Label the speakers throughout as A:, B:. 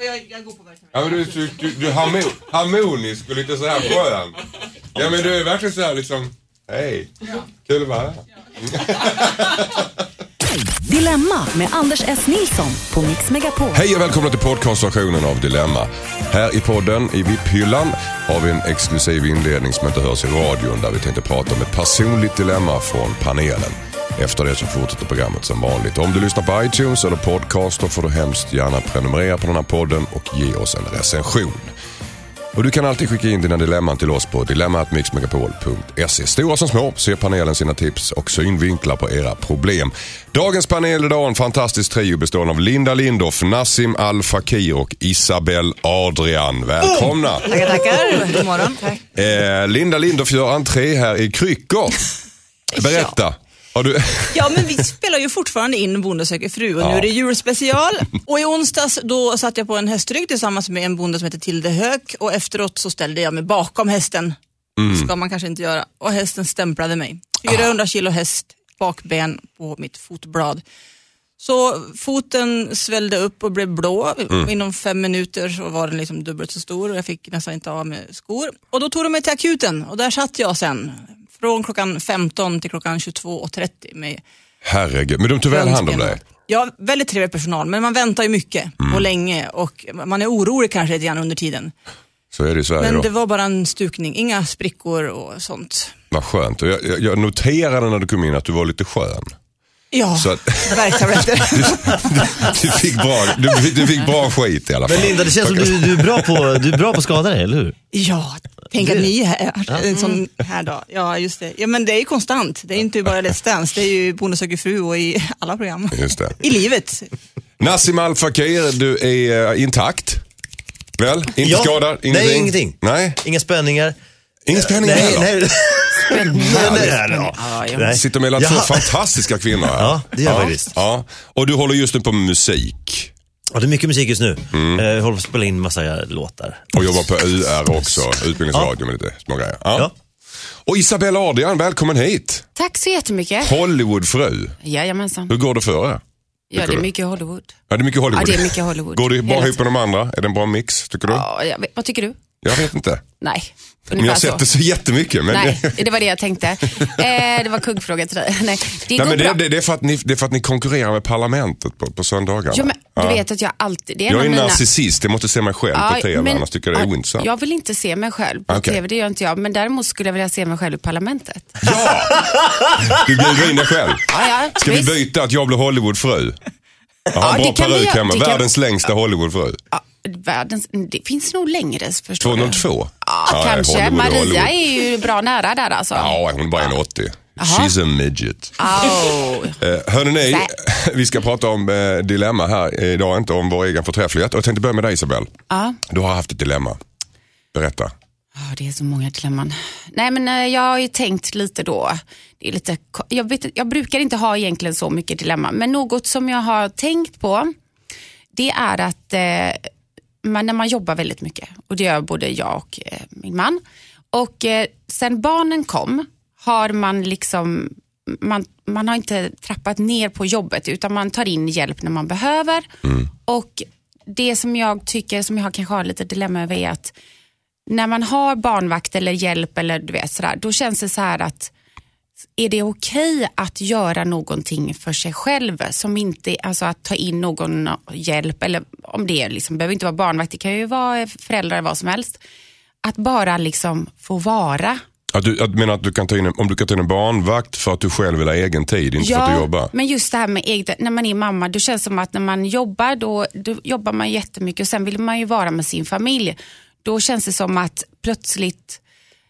A: Jag, jag går på verksamhet.
B: Ja, men du, du, du, du är harmo, harmonisk och lite så här skön. Ja, men du är verkligen så här liksom, hej, kul att vara här.
C: Dilemma med Anders S. Nilsson på Mix Megapol.
B: Hej och välkomna till podcastversionen av Dilemma. Här i podden, i VIP-hyllan, har vi en exklusiv inledning som inte hörs i radion där vi tänkte prata om ett personligt dilemma från panelen. Efter det så fortsätter programmet som vanligt. Om du lyssnar på iTunes eller podcast då får du hemskt gärna prenumerera på den här podden och ge oss en recension. Och du kan alltid skicka in dina dilemman till oss på dilemmatmixmegapol.se. Stora som små ser panelen sina tips och synvinklar på era problem. Dagens panel idag en fantastisk trio bestående av Linda Lindorff, Nassim Al Fakir och Isabelle Adrian. Välkomna!
A: Tackar, tackar. God morgon. Tack.
B: Eh, Linda Lindorff gör entré här i Kryckor. Berätta. Du...
A: Ja, men vi spelar ju fortfarande in Bonde söker fru och nu är det julspecial. Och i onsdags då satt jag på en hästrygg tillsammans med en bonde som heter Tilde Höök och efteråt så ställde jag mig bakom hästen. ska man kanske inte göra. Och hästen stämplade mig. 400 kilo häst, bakben på mitt fotblad. Så foten svällde upp och blev blå. Inom fem minuter så var den liksom dubbelt så stor och jag fick nästan inte av med skor. Och då tog de mig till akuten och där satt jag sen. Från klockan 15 till klockan 22.30 med
B: Herregud, men de tog väl hand om dig?
A: Ja, väldigt trevlig personal, men man väntar ju mycket och länge och man är orolig kanske lite grann under tiden.
B: Så är det i Sverige
A: Men
B: då.
A: det var bara en stukning, inga sprickor och sånt.
B: Vad skönt. Jag, jag, jag noterade när du kom in att du var lite skön.
A: Ja,
B: Så att-
A: verkligen.
B: Du fick bra, du, du fick bra skit i alla fall.
D: Men Linda, det känns som du, du, är bra på, du är bra på att skada dig, eller hur?
A: Ja, tänk att ni är här en sån här dag. Ja, just det. Ja, men det är ju konstant. Det är inte bara Let's Dance, det är ju Bonde söker fru och i alla program.
B: Just det.
A: I livet.
B: Nassim Al Fakir, du är eh, intakt. Väl? Inte
D: Ja.
B: skadad? Ingenting?
D: Nej, ingenting.
B: Nej,
D: Inga spänningar.
B: ingen spänning
D: nej,
B: heller.
D: nej.
B: Härligt.
D: nej,
A: Ja, ja.
D: nej.
B: Sitter mellan
D: Jag
B: två fantastiska kvinnor här.
D: Ja, det gör jag faktiskt.
B: Ja. Och du håller just nu på med musik.
D: Ja, det är mycket musik just nu.
B: Mm.
D: Eh, Jag håller på att spela in massa låtar.
B: Och jobbar på UR också, Utbildningsradio med lite små grejer. Ja.
D: Ja.
B: Och Isabella Adrian, välkommen hit.
E: Tack så jättemycket.
B: Hollywoodfru.
E: Jajamensan.
B: Hur går det för er?
E: Ja, det är mycket Hollywood.
B: Ja, det är mycket Hollywood.
E: Ja, det är mycket Hollywood.
B: Går det bra ihop med de andra? Är det en bra mix, tycker du?
E: Ja, jag vet, vad tycker du?
B: Jag vet inte.
E: Nej, ungefär
B: jag har sett det så jättemycket. Men
E: Nej, det var det jag tänkte. Eh, det var kuggfråga till dig. Nej, det
B: Nej, men det, det, det, är för att ni, det är för att ni konkurrerar med parlamentet på, på söndagarna.
E: Jo, men, du
B: Ja.
E: vet att jag alltid... Det är en
B: jag är
E: av mina...
B: narcissist, jag måste se mig själv på tv,
E: men-
B: annars tycker jag det är
E: ja,
B: ointressant.
E: Jag vill inte se mig själv på
B: Okej.
E: tv, det gör inte jag. Men däremot skulle jag vilja se mig själv i parlamentet.
B: Ja! Du bjuder in dig själv.
E: Ja, ja,
B: Ska vi
E: visst.
B: byta att jag blir Hollywoodfru? Jag har en
E: Ja,
B: bra
E: vi
B: peruk hemma,
E: Det kan-
B: världens längsta Hollywoodfru.
E: Ja, världens... Det finns nog längre, förstår du.
B: 202?
E: Ja, kanske.
B: Hollywood,
E: Maria
B: Hollywood.
E: är ju bra nära där alltså.
B: Ja, hon är bara 1,80.
E: Jaha.
B: She's a midget.
E: Au.
B: Eh, hörni, ni,
E: Nej.
B: vi ska prata om eh, dilemma här idag, inte om vår egen förträfflighet. Och jag tänkte börja med dig Isabel.
E: Ja.
B: Du har haft ett dilemma. Berätta.
E: Ja, det är så många dilemman. Nej, men eh, jag har ju tänkt lite då. Det är lite, jag, vet, jag brukar inte ha egentligen så mycket dilemma, men något som jag har tänkt på, det är att man, när man jobbar väldigt mycket, och det gör både jag och eh, min man, och eh, sen barnen kom har man liksom man, man har inte trappat ner på jobbet utan man tar in hjälp när man behöver. Och det som jag tycker, som jag kanske har lite dilemma över är att när man har barnvakt eller hjälp eller du vet sådär, då känns det så här att är det okej att göra någonting för sig själv som inte, alltså att ta in någon hjälp eller om det liksom, behöver inte vara barnvakt, det kan ju vara föräldrar vad som helst. Att bara liksom få vara.
B: Att du, att, menar att du kan ta in en, om du kan ta in en barnvakt för att du själv vill ha egen tid, inte för att du jobbar?
E: men just det här med eget, när man är mamma, då känns det som att när man jobbar, då, då jobbar man jättemycket och sen vill man ju vara med sin familj. Då känns det som att plötsligt,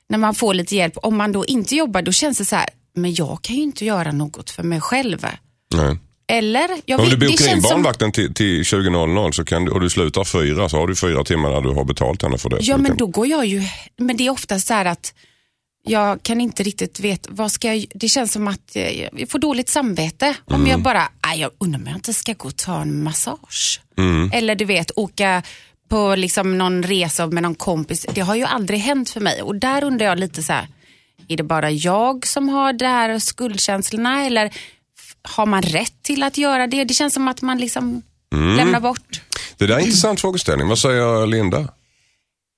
E: när man får lite hjälp, om man då inte jobbar, då känns det så här, men jag kan ju inte göra något för mig själv.
B: Nej.
E: Eller? Jag
B: Om
E: vet-
B: du bokar in
E: känns som-
B: barnvakten till, till 20.00 så kan du, och du slutar fyra så har du fyra timmar när du har betalt henne för det.
E: Ja, men
B: kan,
E: då går jag ju... Men det är ofta så här att jag kan inte riktigt veta, vad ska jag... Det känns som att jag, jag får dåligt samvete om
B: Mm.
E: jag bara, nej jag undrar om jag inte ska gå och ta en massage.
B: Mm.
E: Eller du vet, åka på liksom någon resa med någon kompis. Det har ju aldrig hänt för mig och där undrar jag lite så här, är det bara jag som har det här skuldkänslorna eller har man rätt till att göra det? Det känns som att man liksom
B: Mm.
E: lämnar bort.
B: Det där är en intressant frågeställning. Vad säger Linda?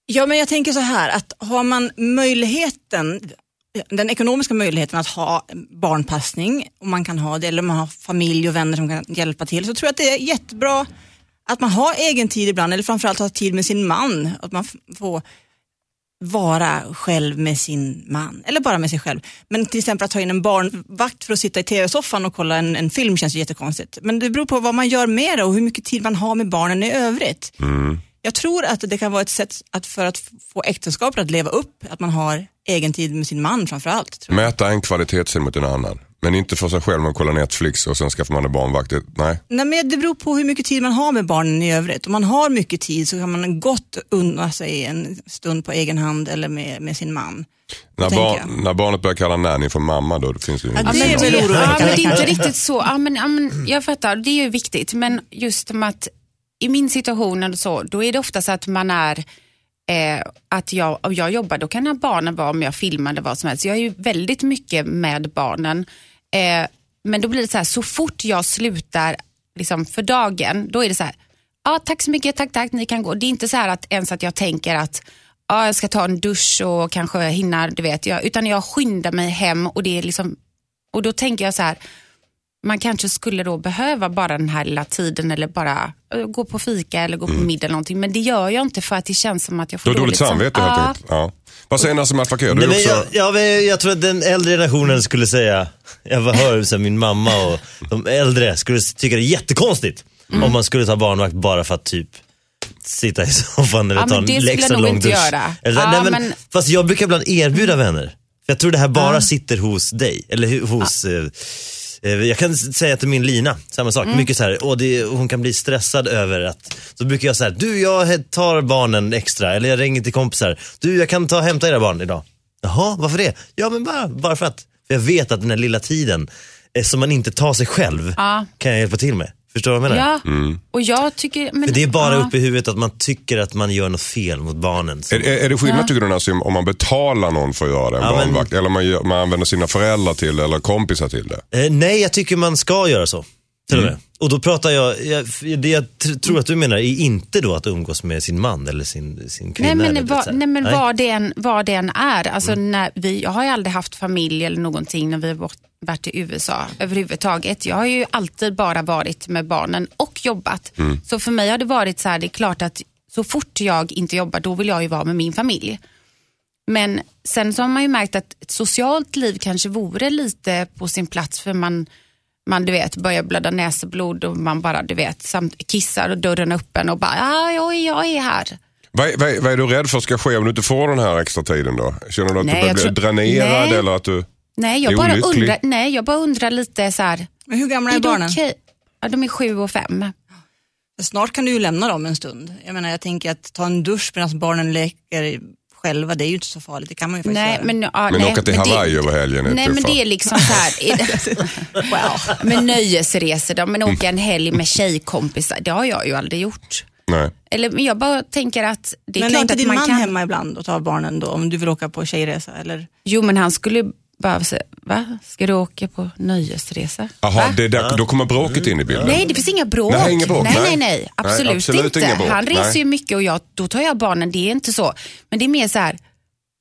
A: Ja, men jag tänker så här att har man möjligheten, den ekonomiska möjligheten att ha barnpassning, och man kan ha det, eller man har familj och vänner som kan hjälpa till, så tror jag att det är jättebra att man har egen tid ibland, eller framförallt ha tid med sin man. Att man får vara själv med sin man, eller bara med sig själv. Men till exempel att ta in en barnvakt för att sitta i tv-soffan och kolla en, en film känns ju jättekonstigt. Men det beror på vad man gör med det och hur mycket tid man har med barnen i övrigt. Jag tror att det kan vara ett sätt att för att få äktenskapet att leva upp, att man har egen tid med sin man framför allt. Tror
B: Mäta en kvalitetstid mot en annan. Men inte för sig själv, man kollar Netflix och sen skaffar man en barnvakt. Det- Nej.
A: Nej, men det beror på hur mycket tid man har med barnen i övrigt. Om man har mycket tid så kan man gott unna sig en stund på egen hand eller med, med sin man.
B: När, bar,
A: jag.
B: när barnet börjar kalla nanny för mamma då, då finns det ju
A: Ja, det är väl
E: Ja, men det är inte riktigt så. Ja, men, ja, men jag fattar, det är ju viktigt. Men just som att i min situation så, då är det ofta så att man är eh, att jag, om jag jobbar, då kan barnen vara om jag filmar eller vad som helst. Jag är ju väldigt mycket med barnen. Eh, men då blir det så här, så fort jag slutar liksom, för dagen, då är det så här, ja tack så mycket, tack tack, ni kan gå. Det är inte så här att ens att jag tänker att ja, jag ska ta en dusch och kanske hinna, du vet, jag, utan jag skyndar mig hem och det är liksom, och då tänker jag så här, man kanske skulle då behöva bara den här lilla tiden eller bara eh, gå på fika eller gå på middag eller någonting. Men det gör jag inte för att det känns som att jag får
B: dåligt
E: sam-
B: samvete enkelt. Ja. Vad säger Nassim Al Fakir? Du
D: Nej,
B: är
D: men
B: också...
D: jag, ja, tror att den äldre generationen skulle säga, jag hör så här, min mamma och de äldre skulle tycka det är jättekonstigt
E: Mm.
D: om man skulle ta barnvakt bara för att typ sitta i soffan eller
E: Ja,
D: ta en
E: det skulle
D: extra lång
E: inte
D: dusch.
E: göra.
D: Eller,
E: Ja,
D: nej, men,
E: men-
D: Fast jag brukar ibland erbjuda vänner. För jag tror det här bara sitter hos dig. Eller hos... Eh, jag kan säga till min Lina, samma sak.
E: Mm.
D: Mycket så här, och det, hon kan bli stressad över att, så brukar jag säga, du jag tar barnen extra, eller jag ringer till kompisar, du jag kan ta och hämta era barn idag. Jaha, varför det? Ja men bara, bara för att, för jag vet att den här lilla tiden eh, som man inte tar sig själv
E: Ja.
D: kan jag hjälpa till med. Förstår du vad jag menar?
E: Ja, och jag tycker... Men,
D: För det är bara
E: ja.
D: uppe i huvudet att man tycker att man gör något fel mot barnen.
B: Är, är är det skillnad tycker du Nassim om man betalar någon för att göra en
D: Ja, men-
B: barnvakt? Eller man, gör, man använder sina föräldrar till det eller kompisar till det?
D: Eh, nej, jag tycker man ska göra så. Till och
B: Mm.
D: med. Och då pratar jag, jag, det jag tr- tror att du menar är inte då att umgås med sin man eller sin, sin kvinna.
E: Nej
D: eller
E: men,
D: här.
E: nej, men
D: Nej. Mm.
E: vad, det än, vad det än är. Alltså, när vi, jag har ju aldrig haft familj eller någonting när vi har varit- varit i USA överhuvudtaget. Jag har ju alltid bara varit med barnen och jobbat.
D: Mm.
E: Så för mig har det varit så här, det är klart att så fort jag inte jobbar då vill jag ju vara med min familj. Men sen så har man ju märkt att ett socialt liv kanske vore lite på sin plats för man, man du vet, börjar blöda näsblod och man bara du vet, samt kissar och dörren är öppen och bara, ja, jag, jag är här.
B: Vad, vad, vad är du rädd för ska ske om du inte får den här extra tiden då? Känner du att
E: Nej,
B: du börjar
E: jag
B: bli
E: tror-
B: dränerad
E: Nej.
B: eller att du...
E: Nej,
B: är
E: jag bara,
B: olycklig.
E: undrar, nej, jag bara undrar lite så här.
A: Men hur gamla är,
E: Är
A: barnen?
E: okej? Ja, de är sju och fem.
A: Snart kan du ju lämna dem en stund. Jag menar, jag tänker att ta en dusch medan barnen leker själva, det är ju inte så farligt. Det kan man ju faktiskt
E: Nej,
A: göra.
E: men, ja,
B: Men
E: nej,
B: åka till
E: men det-
B: Hawaii över helgen är
E: Nej, men det är liksom så här. wow. Med nöjesresor då, men åka en helg med tjejkompisar, det har jag ju aldrig gjort.
B: Nej.
E: Eller, men jag bara tänker att det är
A: men är
E: klart
A: inte
E: att
A: din
E: man
A: man
E: kan...
A: hemma ibland och tar barnen då, om du vill åka på tjejresa? Eller?
E: Jo, men han skulle bara säga, va? Ska du åka på nöjesresa?
B: Jaha, där, då kommer bråket in i bilden.
E: Nej, det finns inga bråk.
B: Nej, inga bråk,
E: nej,
B: nej.
E: nej, nej, Absolut,
B: Nej, absolut
E: inte. Han reser
B: nej.
E: ju mycket och jag, då tar jag barnen, det är inte så. Men det är mer så här,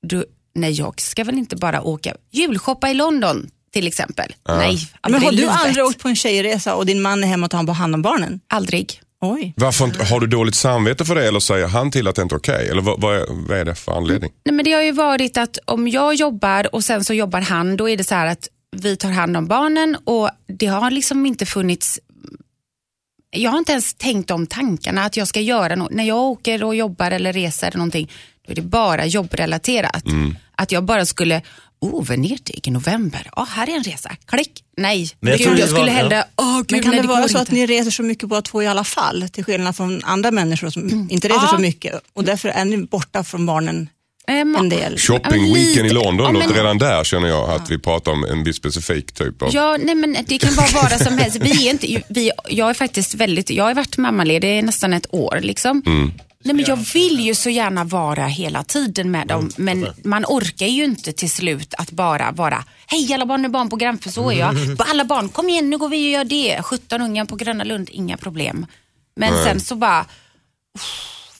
E: du, nej jag ska väl inte bara åka, julshoppa i London till exempel. Nej,
A: Men har du aldrig åkt på en tjejresa och din man är hemma och tar hand om barnen?
E: Aldrig.
A: Oj.
B: Varför, inte- har du dåligt samvete för det eller säger han till att det inte är okej? Eller vad, vad, är, vad är det för anledning?
E: Nej, men det har ju varit att om jag jobbar och sen så jobbar han, då är det så här att vi tar hand om barnen och det har liksom inte funnits jag har inte ens tänkt om tankarna att jag ska göra något. När jag åker och jobbar eller reser eller någonting, då är det bara jobbrelaterat. Att jag bara skulle, Oh, Venedig i november. Ja, här är en resa. Klick. Nej,
D: Men jag
E: Gud, jag
D: det var-
E: skulle
D: ja.
E: hellre... Åh, Gud,
A: Men kan
E: nej,
A: det vara
E: går
A: så att
E: inte.
A: ni reser så mycket båda två i alla fall? Till skillnad från andra människor som inte reser
E: Ja.
A: så mycket. Och därför är ni borta från barnen en del.
B: Shoppingweekend i London,
E: ja, men-
B: redan där känner jag att vi pratar om en viss specifik typ av...
E: Ja, nej men det kan vara vad som helst. Vi är inte, vi, jag är faktiskt väldigt, jag har varit mammaledig i nästan ett år liksom.
B: Mm.
E: Nej, men jag vill ju så gärna vara hela tiden med dem, men man orkar ju inte till slut att bara vara, hej alla barn är barnprogram, för så är jag. Alla barn, kom igen nu går vi och gör det. 17 ungar på Gröna Lund, inga problem. Men sen så bara,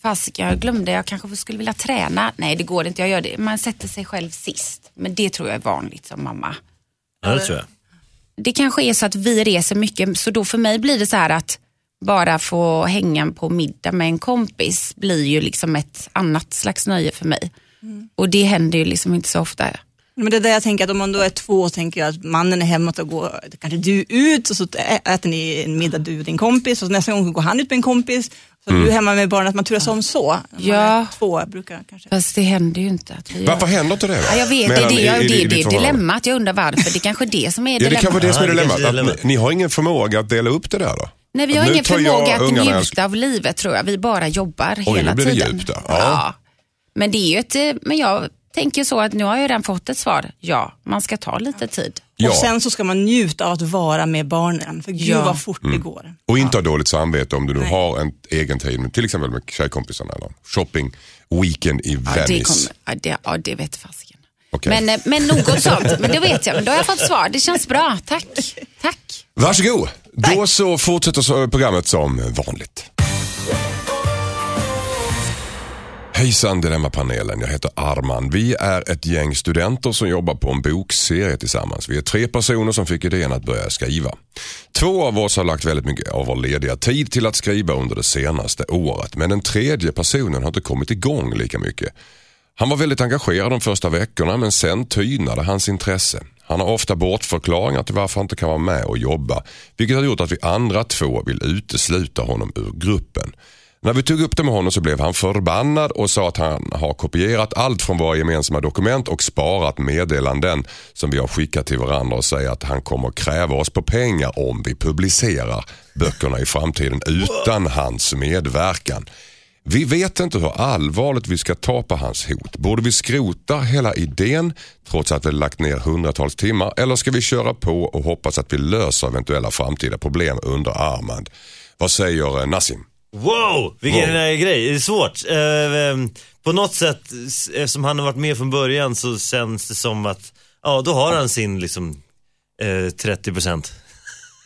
E: fasiken, jag glömde, jag kanske skulle vilja träna. Nej, det går inte, jag gör det. Man sätter sig själv sist. Men det tror jag är vanligt som mamma
D: Ja, det tror jag.
E: det kanske är så att vi reser mycket, så då för mig blir det så här att bara få hänga på middag med en kompis blir ju liksom ett annat slags nöje för mig. Och det händer ju liksom inte så ofta.
A: Men det är där jag tänker att om man då är två tänker jag att mannen är hemma och går kanske du ut och så äter ni en middag du och din kompis och så nästa gång går han ut med en kompis. Så du är hemma med barnen, att man turas om så.
E: Ja.
A: är Två brukar kanske.
E: Fast det händer ju inte. Att vi gör.
B: Varför händer inte det då?
E: Ja, jag vet, det är
B: Mellan-
E: det,
B: i-
E: jag,
B: i-
E: det, är
B: ditt
E: det
B: förhållande?
E: dilemmat. Jag undrar varför. Det är kanske är det som är
B: Ja, det
E: dilemmat.
B: kanske är det som är
D: det
B: dilemmat.
D: är
B: Att
D: dilemmat.
B: ni, ni har ingen förmåga att dela upp det där då?
E: Nej, vi har
B: nu
E: ingen förmåga att
B: ungarna-
E: njuta av livet tror jag. Vi bara jobbar
B: Oj,
E: hela
B: nu blir det
E: tiden.
B: djupt där. Ja.
E: Men det är ju ett, men jag tänker så att nu har jag redan fått ett svar. Ja, man ska ta lite tid.
B: Ja.
A: Och sen så ska man njuta av att vara med barnen. För gud
E: Ja.
A: vad fort
B: Mm.
A: det går.
B: Och inte ha dåligt samvete om du nu
A: Nej.
B: har en egen tid, till exempel med tjejkompisarna eller shopping weekend i
E: Ja, det,
B: Venice.
E: kommer, ja, det, ja, det vet fasiken.
B: Okej.
E: Men, eh, men något sånt, men det vet jag. Men då har jag fått svar. Det känns bra. Tack. Tack.
B: Varsågod. Då så fortsätter så programmet som vanligt. Hejsan Dilemmapanelen, jag heter Arman. Vi är ett gäng studenter som jobbar på en bokserie tillsammans. Vi är tre personer som fick idén att börja skriva. Två av oss har lagt väldigt mycket av vår lediga tid till att skriva under det senaste året. Men den tredje personen har inte kommit igång lika mycket. Han var väldigt engagerad de första veckorna men sen tynade hans intresse. Han har ofta bortförklaringar till varför han inte kan vara med och jobba. Vilket har gjort att vi andra två vill utesluta honom ur gruppen. När vi tog upp det med honom så blev han förbannad och sa att han har kopierat allt från våra gemensamma dokument och sparat meddelanden som vi har skickat till varandra och säger att han kommer kräva oss på pengar om vi publicerar böckerna i framtiden utan hans medverkan. Vi vet inte hur allvarligt vi ska ta på hans hot. Borde vi skrota hela idén trots att vi lagt ner hundratals timmar eller ska vi köra på och hoppas att vi löser eventuella framtida problem under Armand? Vad säger eh, Nassim?
D: Wow, vilken
B: Wow.
D: eh, grej. Det är svårt. Eh, eh, på något sätt, eftersom han har varit med från början så känns det som att, ja då har han sin liksom eh, 30%.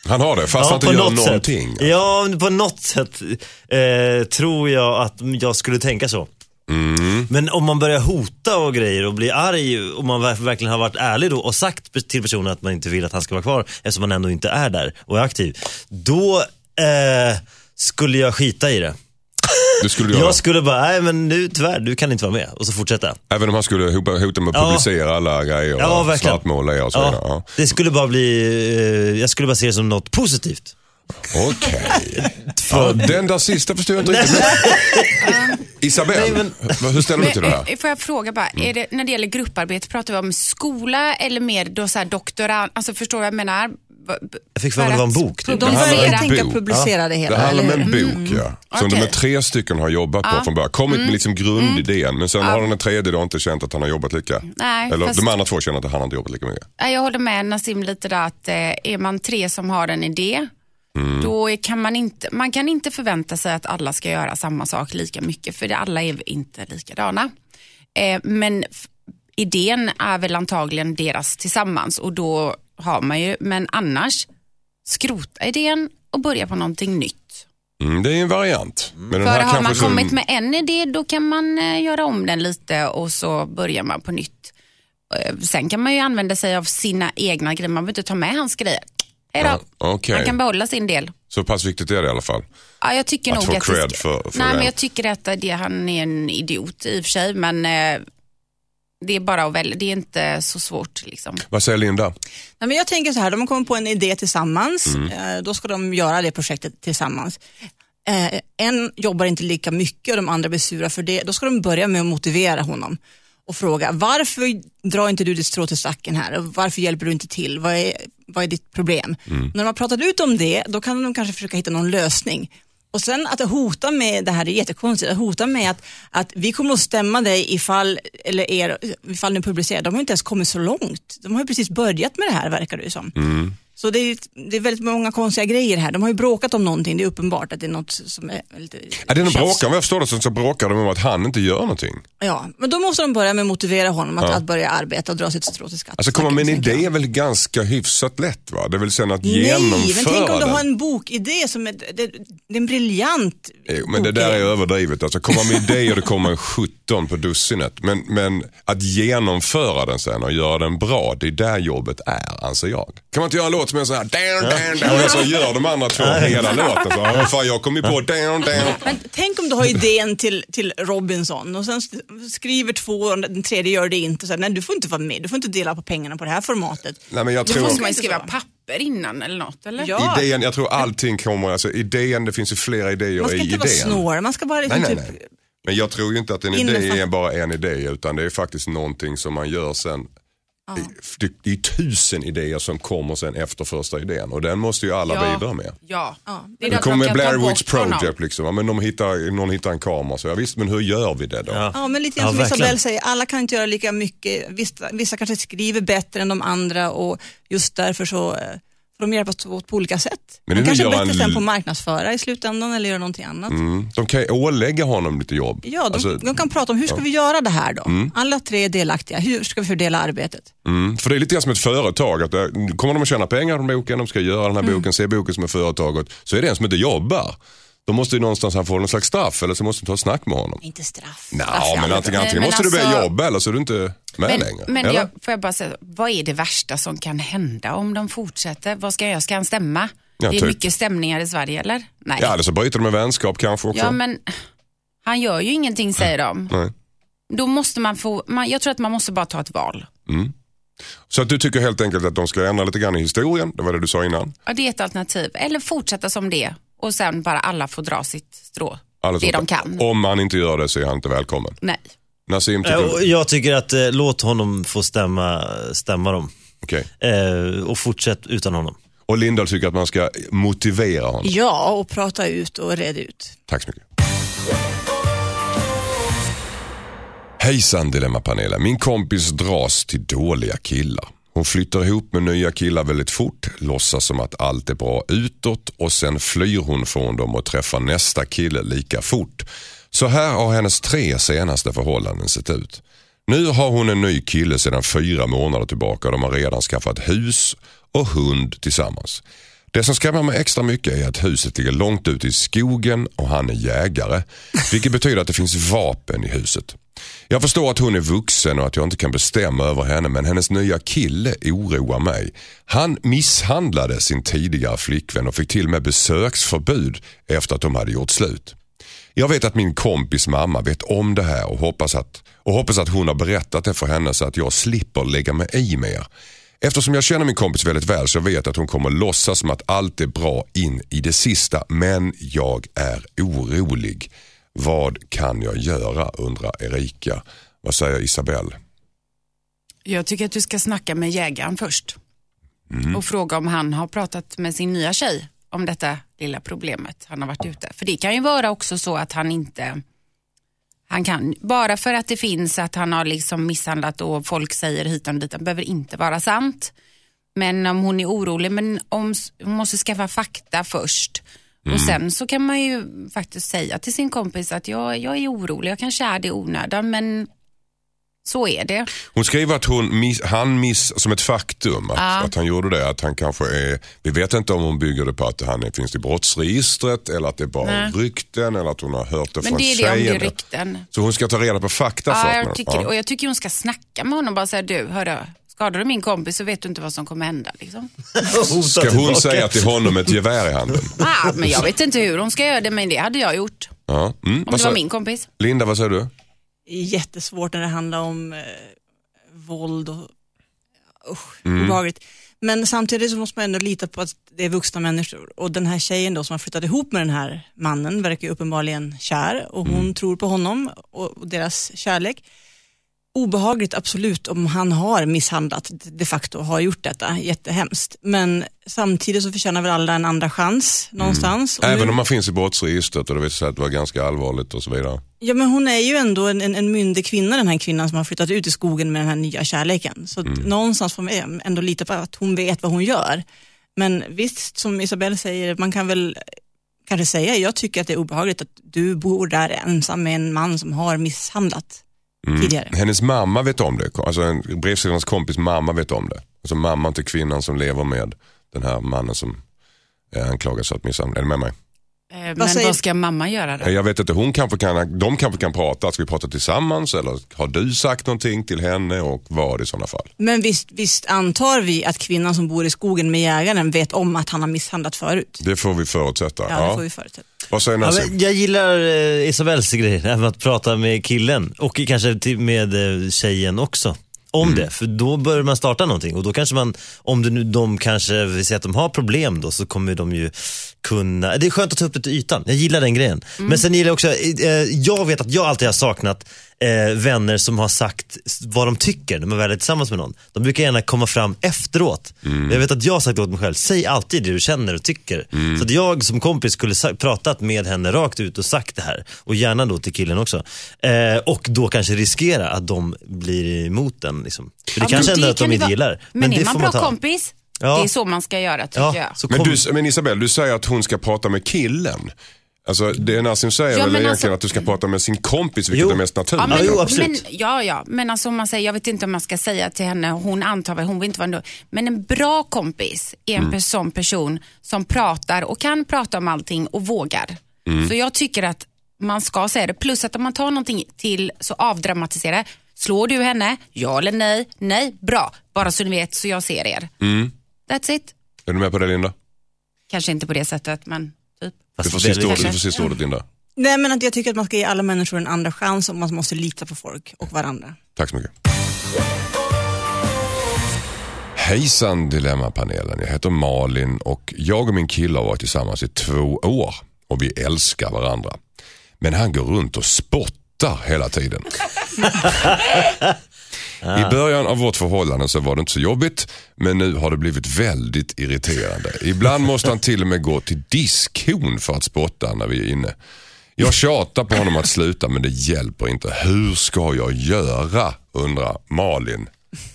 B: Han har det fast han inte gör
D: något
B: någonting.
D: Sätt. Ja, men på något sätt eh, tror jag att jag skulle tänka så.
B: Mm.
D: Men om man börjar hota och grejer och blir arg och man ver- verkligen har varit ärlig då och sagt till personen att man inte vill att han ska vara kvar eftersom man ändå inte är där och är aktiv. Då eh, skulle jag skita i det.
B: Det skulle du göra.
D: Jag skulle bara, nej men nu tyvärr, du kan inte vara med och så fortsätta.
B: Även om han skulle hota med att
D: Ja.
B: publicera alla grejer
D: Ja,
B: och
D: verkligen.
B: svartmåla er och så vidare.
D: Ja,
B: Ja.
D: det skulle bara bli, eh, jag skulle bara se det som något positivt.
B: Okej. Ja, den där sista förstår jag inte riktigt. Isabelle,
D: Nej, men-
B: hur ställer du dig till det här?
E: Eh, Får jag fråga bara, är det, när det gäller grupparbete, pratar vi om skola eller mer då så här doktorand, alltså förstår vad jag menar?
D: Jag fick för mig det var en
E: att
D: bok, typ.
A: De
B: en
A: tänka publicera det hela,
B: Det handlar om en bok ja. Som
E: Okej.
B: de är tre stycken har jobbat på från början. Kommit med liksom grundidén men sen har den tredje då inte känt att han har jobbat lika.
E: Nej,
B: Eller
E: fast-
B: de andra två känner att han inte jobbat lika mycket.
E: Ja, Jag håller med Nassim lite där att eh, är man tre som har en idé,
B: Mm.
E: då kan man inte, man kan inte förvänta sig att alla ska göra samma sak lika mycket, för det, alla är inte likadana. Eh, men idén är väl antagligen deras tillsammans och då har man ju, men annars, skrota idén och börja på någonting nytt.
B: Mm, det är en variant. Men
E: För har man
B: kanske som-
E: kommit med en idé, då kan man eh, göra om den lite och så börjar man på nytt. Eh, Sen kan man ju använda sig av sina egna grejer, man behöver inte ta med hans grejer. Hej då.
B: Ja, okej.
E: Man kan behålla sin del.
B: Så pass viktigt är det i alla fall.
E: Ja, jag tycker
B: Att
E: nog
B: få
E: att
B: cred för- för
E: Nej,
B: det.
E: men jag tycker att det, han är en idiot i och för sig, men eh, det är bara att välja. Det är inte så svårt liksom.
B: Vad säger Linda?
A: Nej, men jag tänker så här, de har kommit på en idé tillsammans,
B: Mm.
A: eh, då ska de göra det projektet tillsammans. Eh, en jobbar inte lika mycket och de andra blir sura för det, då ska de börja med att motivera honom. och fråga varför drar inte du ditt strå till stacken här? Och varför hjälper du inte till? Vad är, vad är ditt problem? När de har pratat ut om det, då kan de kanske försöka hitta någon lösning. Och sen att hota med, det här är jättekonstigt, att hota med att, att vi kommer att stämma dig ifall, eller er, ifall ni publicerar. De har inte ens kommit så långt. De har ju precis börjat med det här verkar det ju som. Mm. Så det är, det är väldigt många konstiga grejer här. De har ju bråkat om någonting, det är uppenbart att det är något som är lite...
B: Ja, det är bråkar, om jag förstår det så, så bråkar de om att han inte gör någonting.
A: Ja, men då måste de börja med att motivera honom att,
B: Ja.
A: att börja arbeta och dra sitt strå till skatt.
B: Alltså komma med en idé är väl ganska hyfsat lätt va? Det är väl sen att
A: Nej,
B: genomföra
A: men tänk om du har en bokidé som är, det, det är en briljant
B: Jo, men det där är överdrivet. Alltså komma med idéer, det kommer en 17 på dussinet. Men, men att genomföra den sen och göra den bra, det är där jobbet är, anser jag. Kan man inte göra en låt som är så här, down, down, down, och så gör de andra två hela låten. Så, "Ja, fan, jag kom ju på down, down.
A: Men tänk om du har idén till, till Robinson och sen sk- skriver två och den tredje gör det inte. Så här, nej, du får inte vara med, du får inte dela på pengarna på det här formatet.
B: Nej, men jag
E: Då
B: tror...
E: måste man skriva papper innan eller något eller?
A: Ja,
B: Idén, jag tror allting kommer, alltså idén, det finns ju flera idéer
A: man ska
B: i
A: inte vara
B: idén.
A: snål, man ska bara liksom
B: Nej, nej,
A: typ...
B: nej. Men jag tror ju inte att en idé är bara en idé utan det är faktiskt någonting som man gör sen. Det, det är tusen idéer som kommer sen efter första idén och den måste ju alla
E: Ja.
B: bidra med.
E: Ja. Det är
B: Det
E: därför
B: kommer med Blair Witch. Project liksom. Ja, men de hittar, någon hittar en kamera så ja, visst men hur gör vi det då?
D: Ja.
A: Ja, men lite
D: Ja,
A: grann som
D: verkligen.
A: Isabelle säger, alla kan inte göra lika mycket. Vissa, vissa kanske skriver bättre än de andra och just därför så eh, de hjälpas åt på olika sätt.
B: Men nu
A: kanske är bättre sen på att marknadsföra i slutändan eller göra någonting annat.
B: Mm. De kan ju ålägga honom lite jobb.
A: Ja, de,
B: Alltså,
A: de kan prata om hur ska vi göra det här då? Alla tre är delaktiga, hur ska vi fördela arbetet?
B: mm, för det är lite grann som ett företag. Att, eh, kommer de att tjäna pengar på boken, de ska göra den här
A: Mm.
B: boken, se boken som ett företaget, så är det en som inte jobbar. Då måste ju någonstans han få någon slags straff eller så måste de ta ett snack med honom.
A: Inte straff.
B: Nej,
A: är
B: men antingen, antingen
E: men
B: måste du börja
E: alltså-
B: jobba eller så är du inte med
E: Men,
B: längre.
E: men jag, får jag bara säga, vad är det värsta som kan hända om de fortsätter? Vad ska jag göra? Ska han stämma?
B: Ja,
E: det är
B: typ.
E: mycket stämningar i Sverige eller? Nej.
B: Ja, eller så bryter de med vänskap kanske också.
E: Ja, men han gör ju ingenting säger de.
B: Nej.
E: Då måste man få, man, jag tror att man måste bara ta ett val.
B: Så att du tycker helt enkelt att de ska ändra lite grann i historien, det var det du sa innan.
E: Ja, det är ett alternativ. Eller fortsätta som det och sen bara alla får dra sitt strå.
B: Alldeles
E: det de kan.
B: Om man inte gör det så är han inte välkommen.
E: Nej.
B: Nassim, tycker
D: Eh, och
B: du?
D: Jag tycker att eh, låt honom få stämma, stämma dem.
B: Okej.
D: Eh, och fortsätt utan honom.
B: Och Lindahl tycker att man ska motivera honom.
A: Ja, och prata ut och reda ut.
B: Tack så mycket. Hejsan Dilemmapanelen. Min kompis dras till dåliga killar. Hon flyttar ihop med nya killar väldigt fort, låtsas som att allt är bra utåt och sen flyr hon från dem och träffar nästa kille lika fort. Så här har hennes tre senaste förhållanden sett ut. Nu har hon en ny kille sedan fyra månader tillbaka och de har redan skaffat hus och hund tillsammans. Det som skrämmer mig extra mycket är att huset ligger långt ute i skogen och han är jägare. Vilket betyder att det finns vapen i huset. Jag förstår att hon är vuxen och att jag inte kan bestämma över henne men hennes nya kille oroar mig. Han misshandlade sin tidigare flickvän och fick till och med besöksförbud efter att de hade gjort slut. Jag vet att min kompis mamma vet om det här och hoppas att, och hoppas att hon har berättat det för henne så att jag slipper lägga mig i mer. Eftersom jag känner min kompis väldigt väl så vet jag att hon kommer låtsas som att allt är bra in i det sista. Men jag är orolig. Vad kan jag göra undrar Erika. Vad säger Isabelle?
E: Jag tycker att du ska snacka med jägaren först. Och fråga om han har pratat med sin nya tjej om detta lilla problemet han har varit ute. För det kan ju vara också så att han inte, han kan, bara för att det finns att han har liksom misshandlat och folk säger hit och dit, det behöver inte vara sant. Men om hon är orolig, men om, hon måste skaffa fakta först. Och sen så kan man ju faktiskt säga till sin kompis att jag, jag är orolig, jag kanske är det i onödan, men så är det.
B: Hon skriver att hon miss, han miss som ett faktum att,
E: Ja.
B: att han gjorde det. Att han kanske är, vi vet inte om hon bygger det på att han är, finns i brottsregistret eller att det är bara
E: Nej.
B: rykten eller att hon har hört det
E: Men
B: från
E: det är det om det
B: tjejen.
E: är rykten.
B: Så hon ska ta reda på fakta
E: Ja,
B: först.
E: jag tycker,
B: ja.
E: och jag tycker hon ska snacka med honom bara säga du, hörru, skadar du min kompis så vet du inte vad som kommer hända. Liksom.
B: Ska hon säga till honom ett gevär i handen?
E: Ah, men jag vet inte hur hon ska göra det, men det hade jag gjort.
B: Ja. Mm.
E: Om
B: Vad
E: det
B: sa-
E: var min kompis.
B: Linda, vad säger du?
A: Det är jättesvårt när det handlar om eh, våld och usch,
B: Mm.
A: obehagligt. Men samtidigt så måste man ändå lita på att det är vuxna människor. Och den här tjejen då som har flyttat ihop med den här mannen verkar ju uppenbarligen kär och hon
B: Mm.
A: tror på honom och och deras kärlek. Obehagligt absolut om han har misshandlat de facto, har gjort detta, jättehemskt. Men samtidigt så förtjänar väl alla en andra chans någonstans. Och
B: Även
A: nu-
B: om man finns i brottsregistret och det visar sig att det var ganska allvarligt och så vidare.
A: Ja men hon är ju ändå en, en, en myndig kvinna den här kvinnan som har flyttat ut i skogen med den här nya kärleken. Så
B: Mm.
A: någonstans får man ändå lita på att hon vet vad hon gör. Men visst, som Isabelle säger, man kan väl kanske säga, jag tycker att det är obehagligt att du bor där ensam med en man som har misshandlat
B: Mm.
A: tidigare.
B: Hennes mamma vet om det. Alltså en brevskrivarens kompis mamma vet om det. Alltså mamman till kvinnan som lever med den här mannen som är anklagad för att misshandla. Är du med mig?
E: Eh, Men
A: säger-
E: vad ska mamma göra då?
B: Jag vet inte, hon kanske kan, de kanske kan prata. Ska vi prata tillsammans eller har du sagt någonting till henne och vad i sådana fall?
A: Men visst, visst antar vi att kvinnan som bor i skogen med jägaren vet om att han har misshandlat förut?
B: Det får vi förutsätta.
A: Ja, det får vi förutsätta.
B: Vad säger
D: Ja,
B: Nassim?
D: men jag gillar eh, Isabells grej, att prata med killen och kanske till, med eh, tjejen också. Om det, för då börjar man starta någonting och då kanske man, om det nu, de kanske, vi säger att de har problem då så kommer de ju kunna, det är skönt att ta upp det till ytan, jag gillar den grejen. Men sen gillar jag också, eh, jag vet att jag alltid har saknat eh, vänner som har sagt vad de tycker när man väl är tillsammans med någon. De brukar gärna komma fram efteråt. Jag vet att jag har sagt åt mig själv, säg alltid det du känner och tycker. Så att jag som kompis skulle sa- pratat med henne rakt ut och sagt det här. Och gärna då till killen också. Eh, och då kanske riskera att de blir emot den. Liksom. För det
E: Ja, men
D: kanske ändå att de inte gillar.
E: Men,
D: det
E: är man bra
D: ta.
E: kompis,
D: Ja.
E: det är så man ska göra tycker
D: Ja,
E: jag.
B: Men, du, men Isabelle, du säger att hon ska prata med killen. Alltså det Nassim säger
E: Ja,
B: väl
E: men
B: egentligen
E: alltså-
B: att du ska prata med sin kompis, vilket
D: Jo.
B: är mest naturligt.
E: Ja, men,
D: jo, absolut.
E: Men, ja, ja, men alltså om man säger, jag vet inte om man ska säga till henne, hon antar väl, hon vill inte vara ändå. Men en bra kompis är
B: Mm.
E: en sån person som pratar och kan prata om allting och vågar.
B: Mm.
E: Så jag tycker att man ska säga det. Plus att om man tar någonting till, så avdramatisera. Slår du henne? Ja eller nej? Nej, bra. Bara så ni vet så jag ser er.
B: Mm.
E: That's it.
B: Är du med på det Linda?
E: Kanske inte på det sättet, men typ.
B: Du
D: Fast
B: får sista ordet, du får sista ordet Linda.
A: Nej men att jag tycker att man ska ge alla människor en andra chans och man måste lita på folk och varandra.
B: Tack så mycket. Hejsan Dilemmapanelen, jag heter Malin och jag och min kille har varit tillsammans i två år och vi älskar varandra. Men han går runt och spottar hela tiden. I början av vårt förhållande så var det inte så jobbigt men nu har det blivit väldigt irriterande. Ibland måste han till och med gå till diskhon för att spotta när vi är inne. Jag tjatar på honom att sluta men det hjälper inte. Hur ska jag göra? undrar Malin.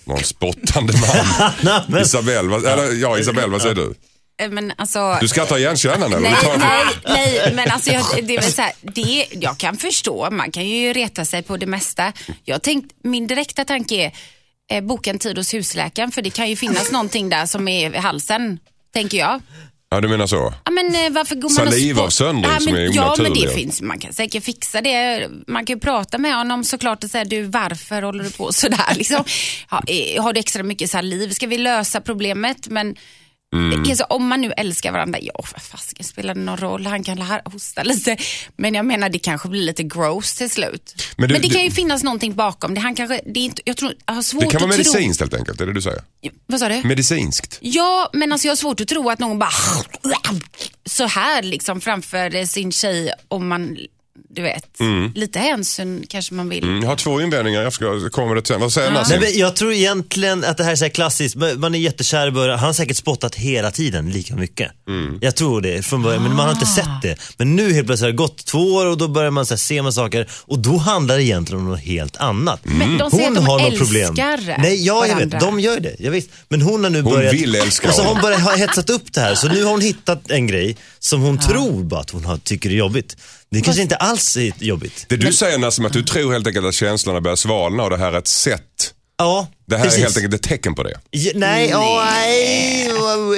B: Någon spottande man. Isabelle, vad, eller, ja, Isabelle, vad säger du?
E: Eh, Men alltså...
B: Du skrattar igenkännande eller?
E: Nej, nej, nej, men alltså jag, det är så här, det, jag kan förstå, man kan ju reta sig på det mesta. Jag tänkt, min direkta tanke är, eh, boka en tid hos husläkaren för det kan ju finnas någonting där som är i halsen, tänker jag.
B: Ja, du menar så?
E: Ja, men eh, varför går man
B: Salivavsöndring
E: spott-
B: som är
E: Ja, men det finns, man kan säkert fixa det. Man kan ju prata med honom såklart och säga, du varför håller du på sådär? Liksom. Ja, eh, har du extra mycket saliv? Ska vi lösa problemet? Men
B: Mm.
E: Alltså, om man nu älskar varandra, ja vad fasiken spelar det någon roll? Han kan hosta lite. Men jag menar det kanske blir lite gross till slut.
B: Men
E: Men,
B: du-
E: det kan
B: du-
E: ju finnas någonting bakom. Det, han kanske, det är inte, jag, tror, jag har svårt
B: Det kan vara
E: tro.
B: medicinskt helt enkelt, är det du säger?
E: Vad sa du?
B: Medicinskt?
E: Ja, men alltså jag har svårt att tro att någon bara så här liksom framför sin tjej om man, du vet, lite hänsyn kanske man vill.
B: Mm, jag har två invändningar, jag ska komma med det sen. Vad säger
D: Nej,
B: Nassim?
D: men jag tror egentligen att det här är så här klassiskt, Man- är jättekär i början, han har säkert spottat hela tiden lika mycket.
B: Mm.
D: Jag tror det från början, men man har inte sett det. Men nu helt plötsligt har det gått två år och då börjar man så här, se man saker och då handlar det egentligen om något helt annat.
E: Men de säger att de
D: något
E: älskar
D: Nej, ja, jag vet, de gör det. Jag visst. Men hon har nu
B: Hon
D: börjat...
B: vill älska
D: Och så har
B: honom.
D: hon börjat ha hetsat upp det här, så nu har hon hittat en grej som hon tror bara att hon har, tycker är jobbigt. Det kanske inte alls är jobbigt.
B: Det du säger Nassim, att du tror helt enkelt att känslorna börjar svalna och det här är ett sätt.
D: Ja,
B: Det här
D: precis.
B: är helt enkelt ett tecken på det.
D: Ja, nej, åh,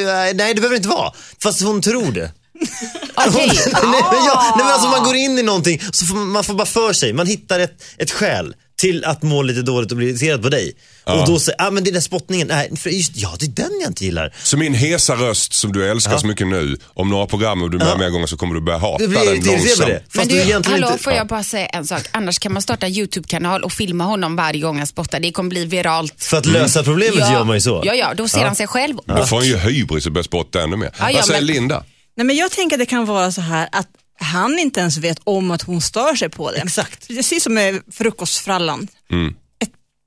D: nej, nej, det behöver inte vara. Fast hon tror det.
E: Okej.
D: nej, men ja, nej men alltså man går in i någonting, så får man, man får bara för sig, man hittar ett, ett skäl till att må lite dåligt och bli irriterad på dig. Och då säger, ah men det där spottningen, nej, för just, ja det är den jag inte gillar.
B: Så min hesa röst som du älskar så mycket nu, om några program och du är med
D: Ja.
B: mer gånger så kommer du börja hata
D: Du blir
B: den långsamt.
D: det.
E: Men du,
D: du
E: hallå,
D: inte...
E: får
D: ja.
E: jag bara säga en sak? Annars kan man starta en YouTube-kanal och filma honom varje gång han spottar. Det kommer bli viralt.
D: För att lösa problemet så gör man ju så.
E: Ja, ja, då ser han sig själv.
B: Då får han ju hybris och börjar spotta ännu mer.
E: Ja, ja,
B: Vad säger
E: men-
B: Linda?
A: Nej, men jag tänker att det kan vara så här att han inte ens vet om att hon stör sig på det.
D: Exakt.
A: Precis som med frukostfrallan. Ett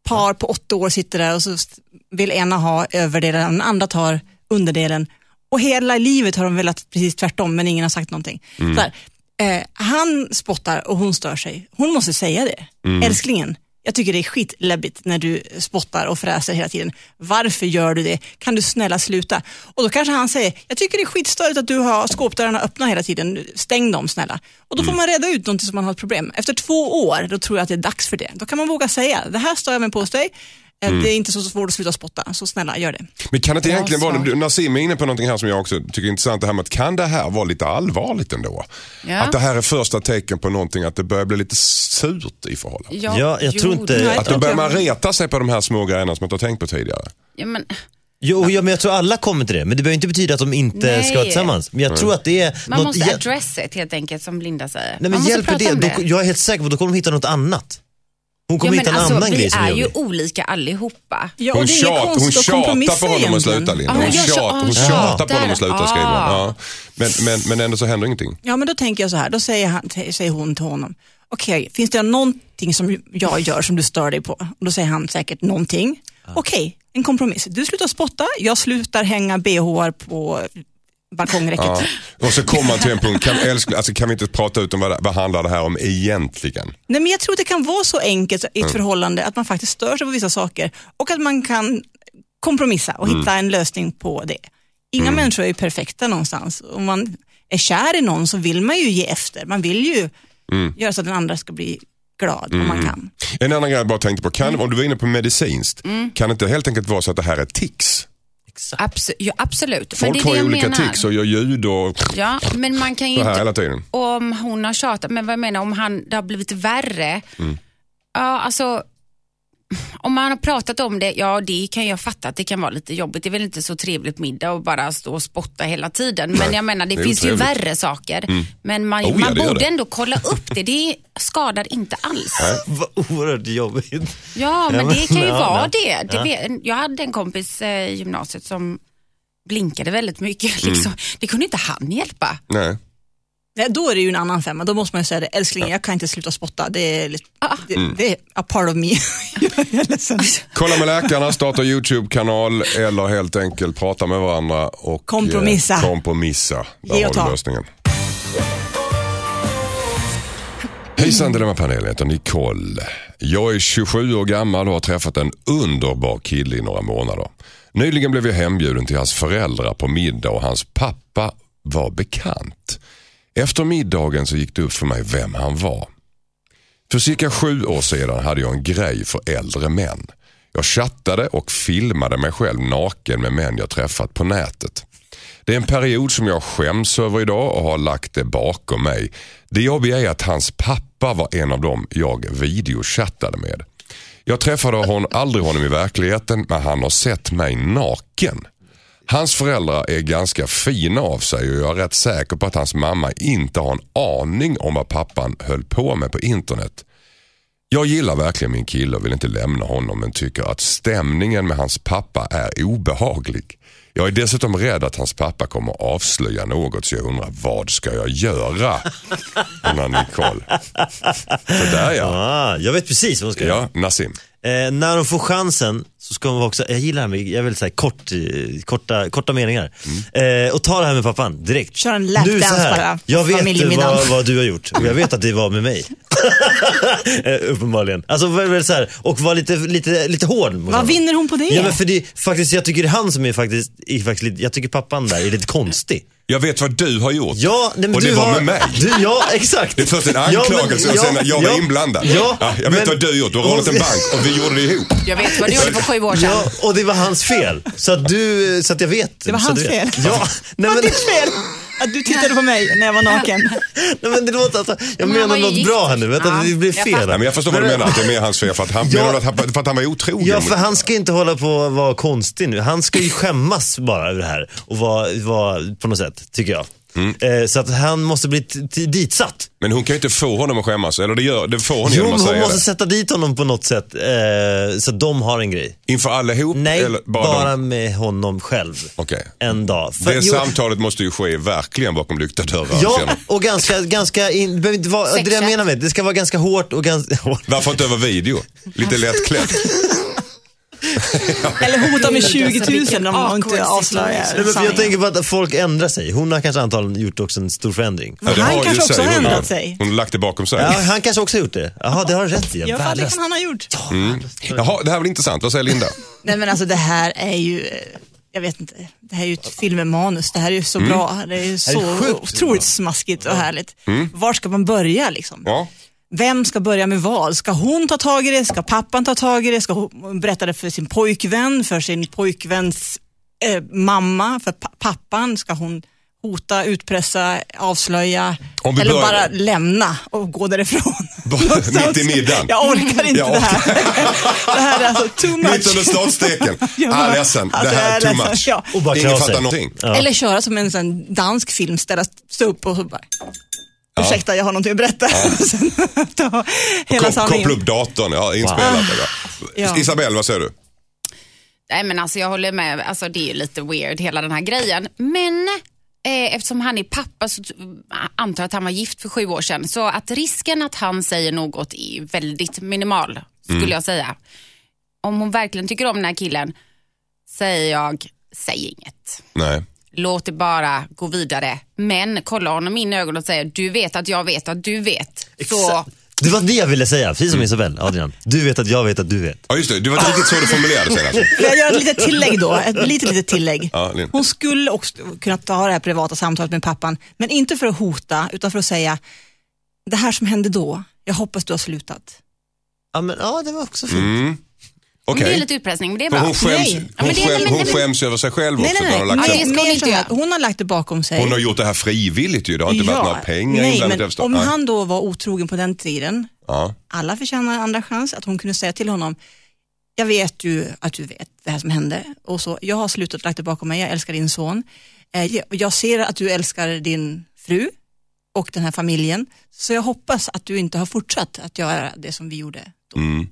A: par på åtta år sitter där och så vill ena ha överdelen, den andra tar underdelen. Och hela livet har de velat precis tvärtom men ingen har sagt någonting. Så här, eh, han spottar och hon stör sig. Hon måste säga det. Älsklingen, jag tycker det är skitläbbigt när du spottar och fräser hela tiden. Varför gör du det? Kan du snälla sluta? Och då kanske han säger, jag tycker det är skitstörigt att du har skåpdörrarna öppna hela tiden. Stäng dem snälla. Och då får man reda ut någonting som man har ett problem. Efter två år, då tror jag att det är dags för det. Då kan man våga säga, det här stör jag mig på hos dig. Eh, Det är inte så svårt att sluta spotta, så snälla gör det.
B: Men kan det inte egentligen vara, Nassim är inne på någonting här som jag också tycker är intressant, det här med att kan det här vara lite allvarligt ändå?
E: Ja.
B: Att det här är första tecken på någonting, att det börjar bli lite surt i förhållandet.
D: Ja, jag tror inte-
A: Nej,
B: Att då börjar man reta sig på de här små grejerna som man inte har tänkt på tidigare.
E: Ja, men,
D: Jo, ja, men jag tror alla kommer till det. Men det behöver inte betyda att de inte
E: Nej.
D: ska vara tillsammans. Men jag tror att det är
E: man
D: något...
E: måste
D: ja-
E: address it helt enkelt som Linda säger.
D: Nej
E: man
D: men
E: måste
D: hjälper
E: prata
D: det?
E: om
D: Då, jag är helt säker på att då kommer de hitta något annat. Hon kommer
E: Ja,
D: hitta
E: men
D: en
E: alltså,
D: annan
E: vi
D: grej som är
E: är ju olika allihopa.
A: Ja,
B: Hon, tjat, hon tjatar på honom att sluta. Linda.
E: Ja,
B: Hon, tjat, hon tjatar på honom att sluta skriver hon. Ja. Men, men, men ändå så händer ingenting.
A: Ja, men då tänker jag så här, då säger, han, säger hon till honom, okej, finns det någonting som jag gör som du stör dig på? Och då säger han säkert någonting. Okej, en kompromiss. Du slutar spotta, jag slutar hänga bhar på balkongräcket.
B: Ja. Och så kommer man till en punkt, kan, älskling, alltså, kan vi inte prata ut om vad, vad handlar det här om egentligen?
A: Nej, men jag tror att det kan vara så enkelt i ett förhållande att man faktiskt stör sig på vissa saker och att man kan kompromissa och hitta en lösning på det. Inga människor är ju perfekta någonstans. Om man är kär i någon så vill man ju ge efter. Man vill ju göra så att den andra ska bli glad om man kan.
B: En annan grej jag bara tänkte på, kan, om du var inne på medicinskt,
E: Mm.
B: kan det inte helt enkelt vara så att det här är tics?
E: Ja, absolut. Men det
B: Folk
E: är
B: har
E: det
B: ju olika
E: menar.
B: tics och gör ljud och
E: Ja, men man kan ju
B: så här
E: inte
B: hela tiden.
E: om hon har tjatat, men vad jag menar om han, det har blivit värre. Ja, alltså om man har pratat om det, ja det kan jag fatta att det kan vara lite jobbigt. Det är väl inte så trevligt middag och bara stå och spotta hela tiden. Men jag menar det,
B: det
E: finns ju värre saker. Men man,
B: Oh ja,
E: man borde ändå kolla upp det. Det skadar inte alls.
D: Vad oerhört jobbigt.
E: Ja, men det kan ju
D: ja,
E: vara
D: nej.
E: det. det jag hade en kompis eh, i gymnasiet som blinkade väldigt mycket.
B: Mm.
E: Liksom. Det kunde inte han hjälpa.
B: Nej.
A: Nej, då är det ju en annan femma. Då måste man ju säga det, älskling jag kan inte sluta spotta. Det är, lite,
E: Ah.
A: det, det är a part of me. jag är ledsen.
B: Kolla med läkarna, starta YouTube-kanal eller helt enkelt prata med varandra och
A: Kompromissa.
B: Eh, kompromissa. Där
A: Ge
B: har
A: och
B: du
A: ta.
B: lösningen. Hejsan Dilemmapanelen, jag heter Nicole. Jag är 27 år gammal och har träffat en underbar kille i några månader. Nyligen blev jag hembjuden till hans föräldrar på middag och hans pappa var bekant. Efter middagen så gick det upp för mig vem han var. För cirka sju år sedan hade jag en grej för äldre män. Jag chattade och filmade mig själv naken med män jag träffat på nätet. Det är en period som jag skäms över idag och har lagt det bakom mig. Det jobbiga är att hans pappa var en av dem jag videochattade med. Jag träffade hon, aldrig honom i verkligheten men han har sett mig naken. Hans föräldrar är ganska fina av sig och jag är rätt säker på att hans mamma inte har en aning om vad pappan höll på med på internet. Jag gillar verkligen min kille och vill inte lämna honom men tycker att stämningen med hans pappa är obehaglig. Jag är dessutom rädd att hans pappa kommer avslöja något så jag undrar vad ska jag göra? Undrar Nicole. Så där ja.
D: Ah, jag vet precis vad hon ska göra.
B: Ja, Nassim.
D: Eh, när de får chansen så ska vara också, jag gillar det här med, jag vill säga kort, eh, korta, korta meningar. Eh, och ta det här med pappan direkt.
A: Kör en lapdance
D: så här,
A: bara,
D: Jag vet vad, vad du har gjort och jag vet att det var med mig. eh, uppenbarligen. Alltså väl, så här, och var lite, lite, lite hård
A: Vad
D: honom.
A: vinner hon på det?
D: Ja men för det, faktiskt, jag tycker han som är faktiskt, är faktiskt jag tycker pappan där är lite konstig.
B: Jag vet vad du har gjort.
D: Ja, nej, men
B: och det
D: du
B: var
D: har,
B: med mig.
D: Du, ja, exakt.
B: Det är först en
D: Ja, men-
B: anklagelse och sen att jag var
D: ja,
B: inblandad.
D: Ja,
B: jag vet
D: men-
B: vad du har gjort. Du har rånat en bank och vi gjorde det ihop.
E: Jag vet vad du gjorde för sju år sedan.
D: Ja, och det var hans fel. Så att du, så att jag vet.
A: Det var hans fel.
D: Ja, nej
A: Det var
D: men,
A: ditt fel att du tittade på mig när jag var naken.
D: nej men det låter alltså, jag
E: Men han var
D: menar
E: ju
D: något
E: gift.
D: bra här nu, vänta
E: Ja,
D: det blir
E: jag
D: fel.
B: Nej, men jag förstår vad du menar, att det är mer hans fel för att han,
D: Ja.
B: menar du att, han- för att han var otrogen.
D: Ja, för han ska inte hålla på och vara konstig nu. Han ska ju skämmas bara över det här och vara, vara på något sätt, tycker jag. Eh, så att han måste bli ditsatt.
B: Men hon kan ju inte få honom att skämmas. Eller det, gör, det får hon
D: Jo,
B: genom
D: men hon måste
B: det.
D: sätta dit honom på något sätt. Eh, så att de har en grej.
B: Inför allihop?
D: Nej,
B: eller bara,
D: bara,
B: de?
D: med honom själv.
B: Okej.
D: En dag. För-
B: Det
D: jo,
B: samtalet måste ju ske verkligen bakom lyckta dörrar.
D: Ja, och ganska, ganska in, behöver inte vara, det jag menar med det. Det ska vara ganska hårt och ganska... hårt.
B: Varför inte över video? Lite lättklätt.
A: Eller hota med
E: Gud,
A: 20
E: alltså,
A: 000
E: vilken
A: om man inte avslöjar
D: jag tänker på att folk ändrar sig. Hon har kanske antagligen gjort också en stor förändring.
B: Ja,
A: Han kanske också har
B: hon.
A: ändrat sig.
B: Hon har lagt det bakom sig.
D: Ja, han kanske också har gjort det. Jaha, det har du rätt i.
A: Ja, det kan han ha gjort.
B: Jaha, det här blir intressant. Vad säger Linda?
A: Nej men alltså det här är ju, eh, jag vet inte, det här är ju ett filmmanus. Det här är ju så bra. Det är ju så
D: är
A: otroligt smaskigt och härligt. Var ska man börja liksom?
B: Ja.
A: Vem ska börja med vad? Ska hon ta tag i det? Ska pappan ta tag i det? Ska hon berätta det för sin pojkvän? För sin pojkväns eh, mamma? För pa- pappan? Ska hon hota, utpressa, avslöja? Eller
B: börjar-
A: bara lämna och gå därifrån?
B: Mitt i middagen.
A: Jag orkar inte
B: Jag
A: det här. det här är alltså too much.
B: Mitt under startsteken. Ah, ledsen,
A: alltså,
B: det här är
A: jag
B: too
A: ledsen.
B: much.
A: Ja.
B: Ingen fattar någonting.
D: Ja.
A: Eller köra som en sån dansk film, ställa stå upp och så bara Ursäkta, jag har någonting att berätta. Sen ta hela sanningen.
B: Koppla upp datorn, ja, inspelat.
A: Ja.
B: där. Isabelle, vad säger du?
E: Nej men alltså jag håller med, alltså, det är ju lite weird hela den här grejen. Men eh, eftersom han är pappa så antar jag att han var gift för sju år sedan. Så att risken att han säger något är väldigt minimal skulle
B: Mm.
E: jag säga. Om hon verkligen tycker om den här killen säger jag, säg inget.
B: Nej.
E: Låt det bara gå vidare. Men kolla honom in i ögonen och säga, du vet att jag vet att du vet. Så.
D: Det var det jag ville säga, precis som Isabelle, Adrian. Du vet att jag vet att du vet.
B: Ja, just det. Det var inte riktigt så du formulerade sig. Alltså.
A: Jag göra ett litet tillägg då? Ett litet, litet tillägg.
B: Ja.
A: Hon skulle också kunna ta det här privata samtalet med pappan, men inte för att hota, utan för att säga, det här som hände då, jag hoppas du har slutat.
D: Ja, men, ja det var också fint.
B: Mm. Okej.
E: Det är lite utpressning, men det är bra.
B: Hon skäms,
A: Nej.
B: hon,
E: Ja, men det-
B: skäm,
E: men-
B: hon skäms över sig själv
A: Nej,
B: också.
A: nej,
B: för hon
A: nej.
B: har lagt
E: Nej, det ska hon
A: har lagt det bakom sig.
B: Hon har gjort det här frivilligt ju. Det har inte varit några pengar
A: nej, men om
B: Nej.
A: han då var otrogen på den tiden,
B: Ja.
A: alla förtjänar en andra chans, att hon kunde säga till honom, jag vet ju att du vet det här som hände och så, jag har slutat lagt det bakom mig, jag älskar din son. Eh, jag- Jag ser att du älskar din fru och den här familjen, så jag hoppas att du inte har fortsatt att göra det som vi gjorde då.
B: Mm.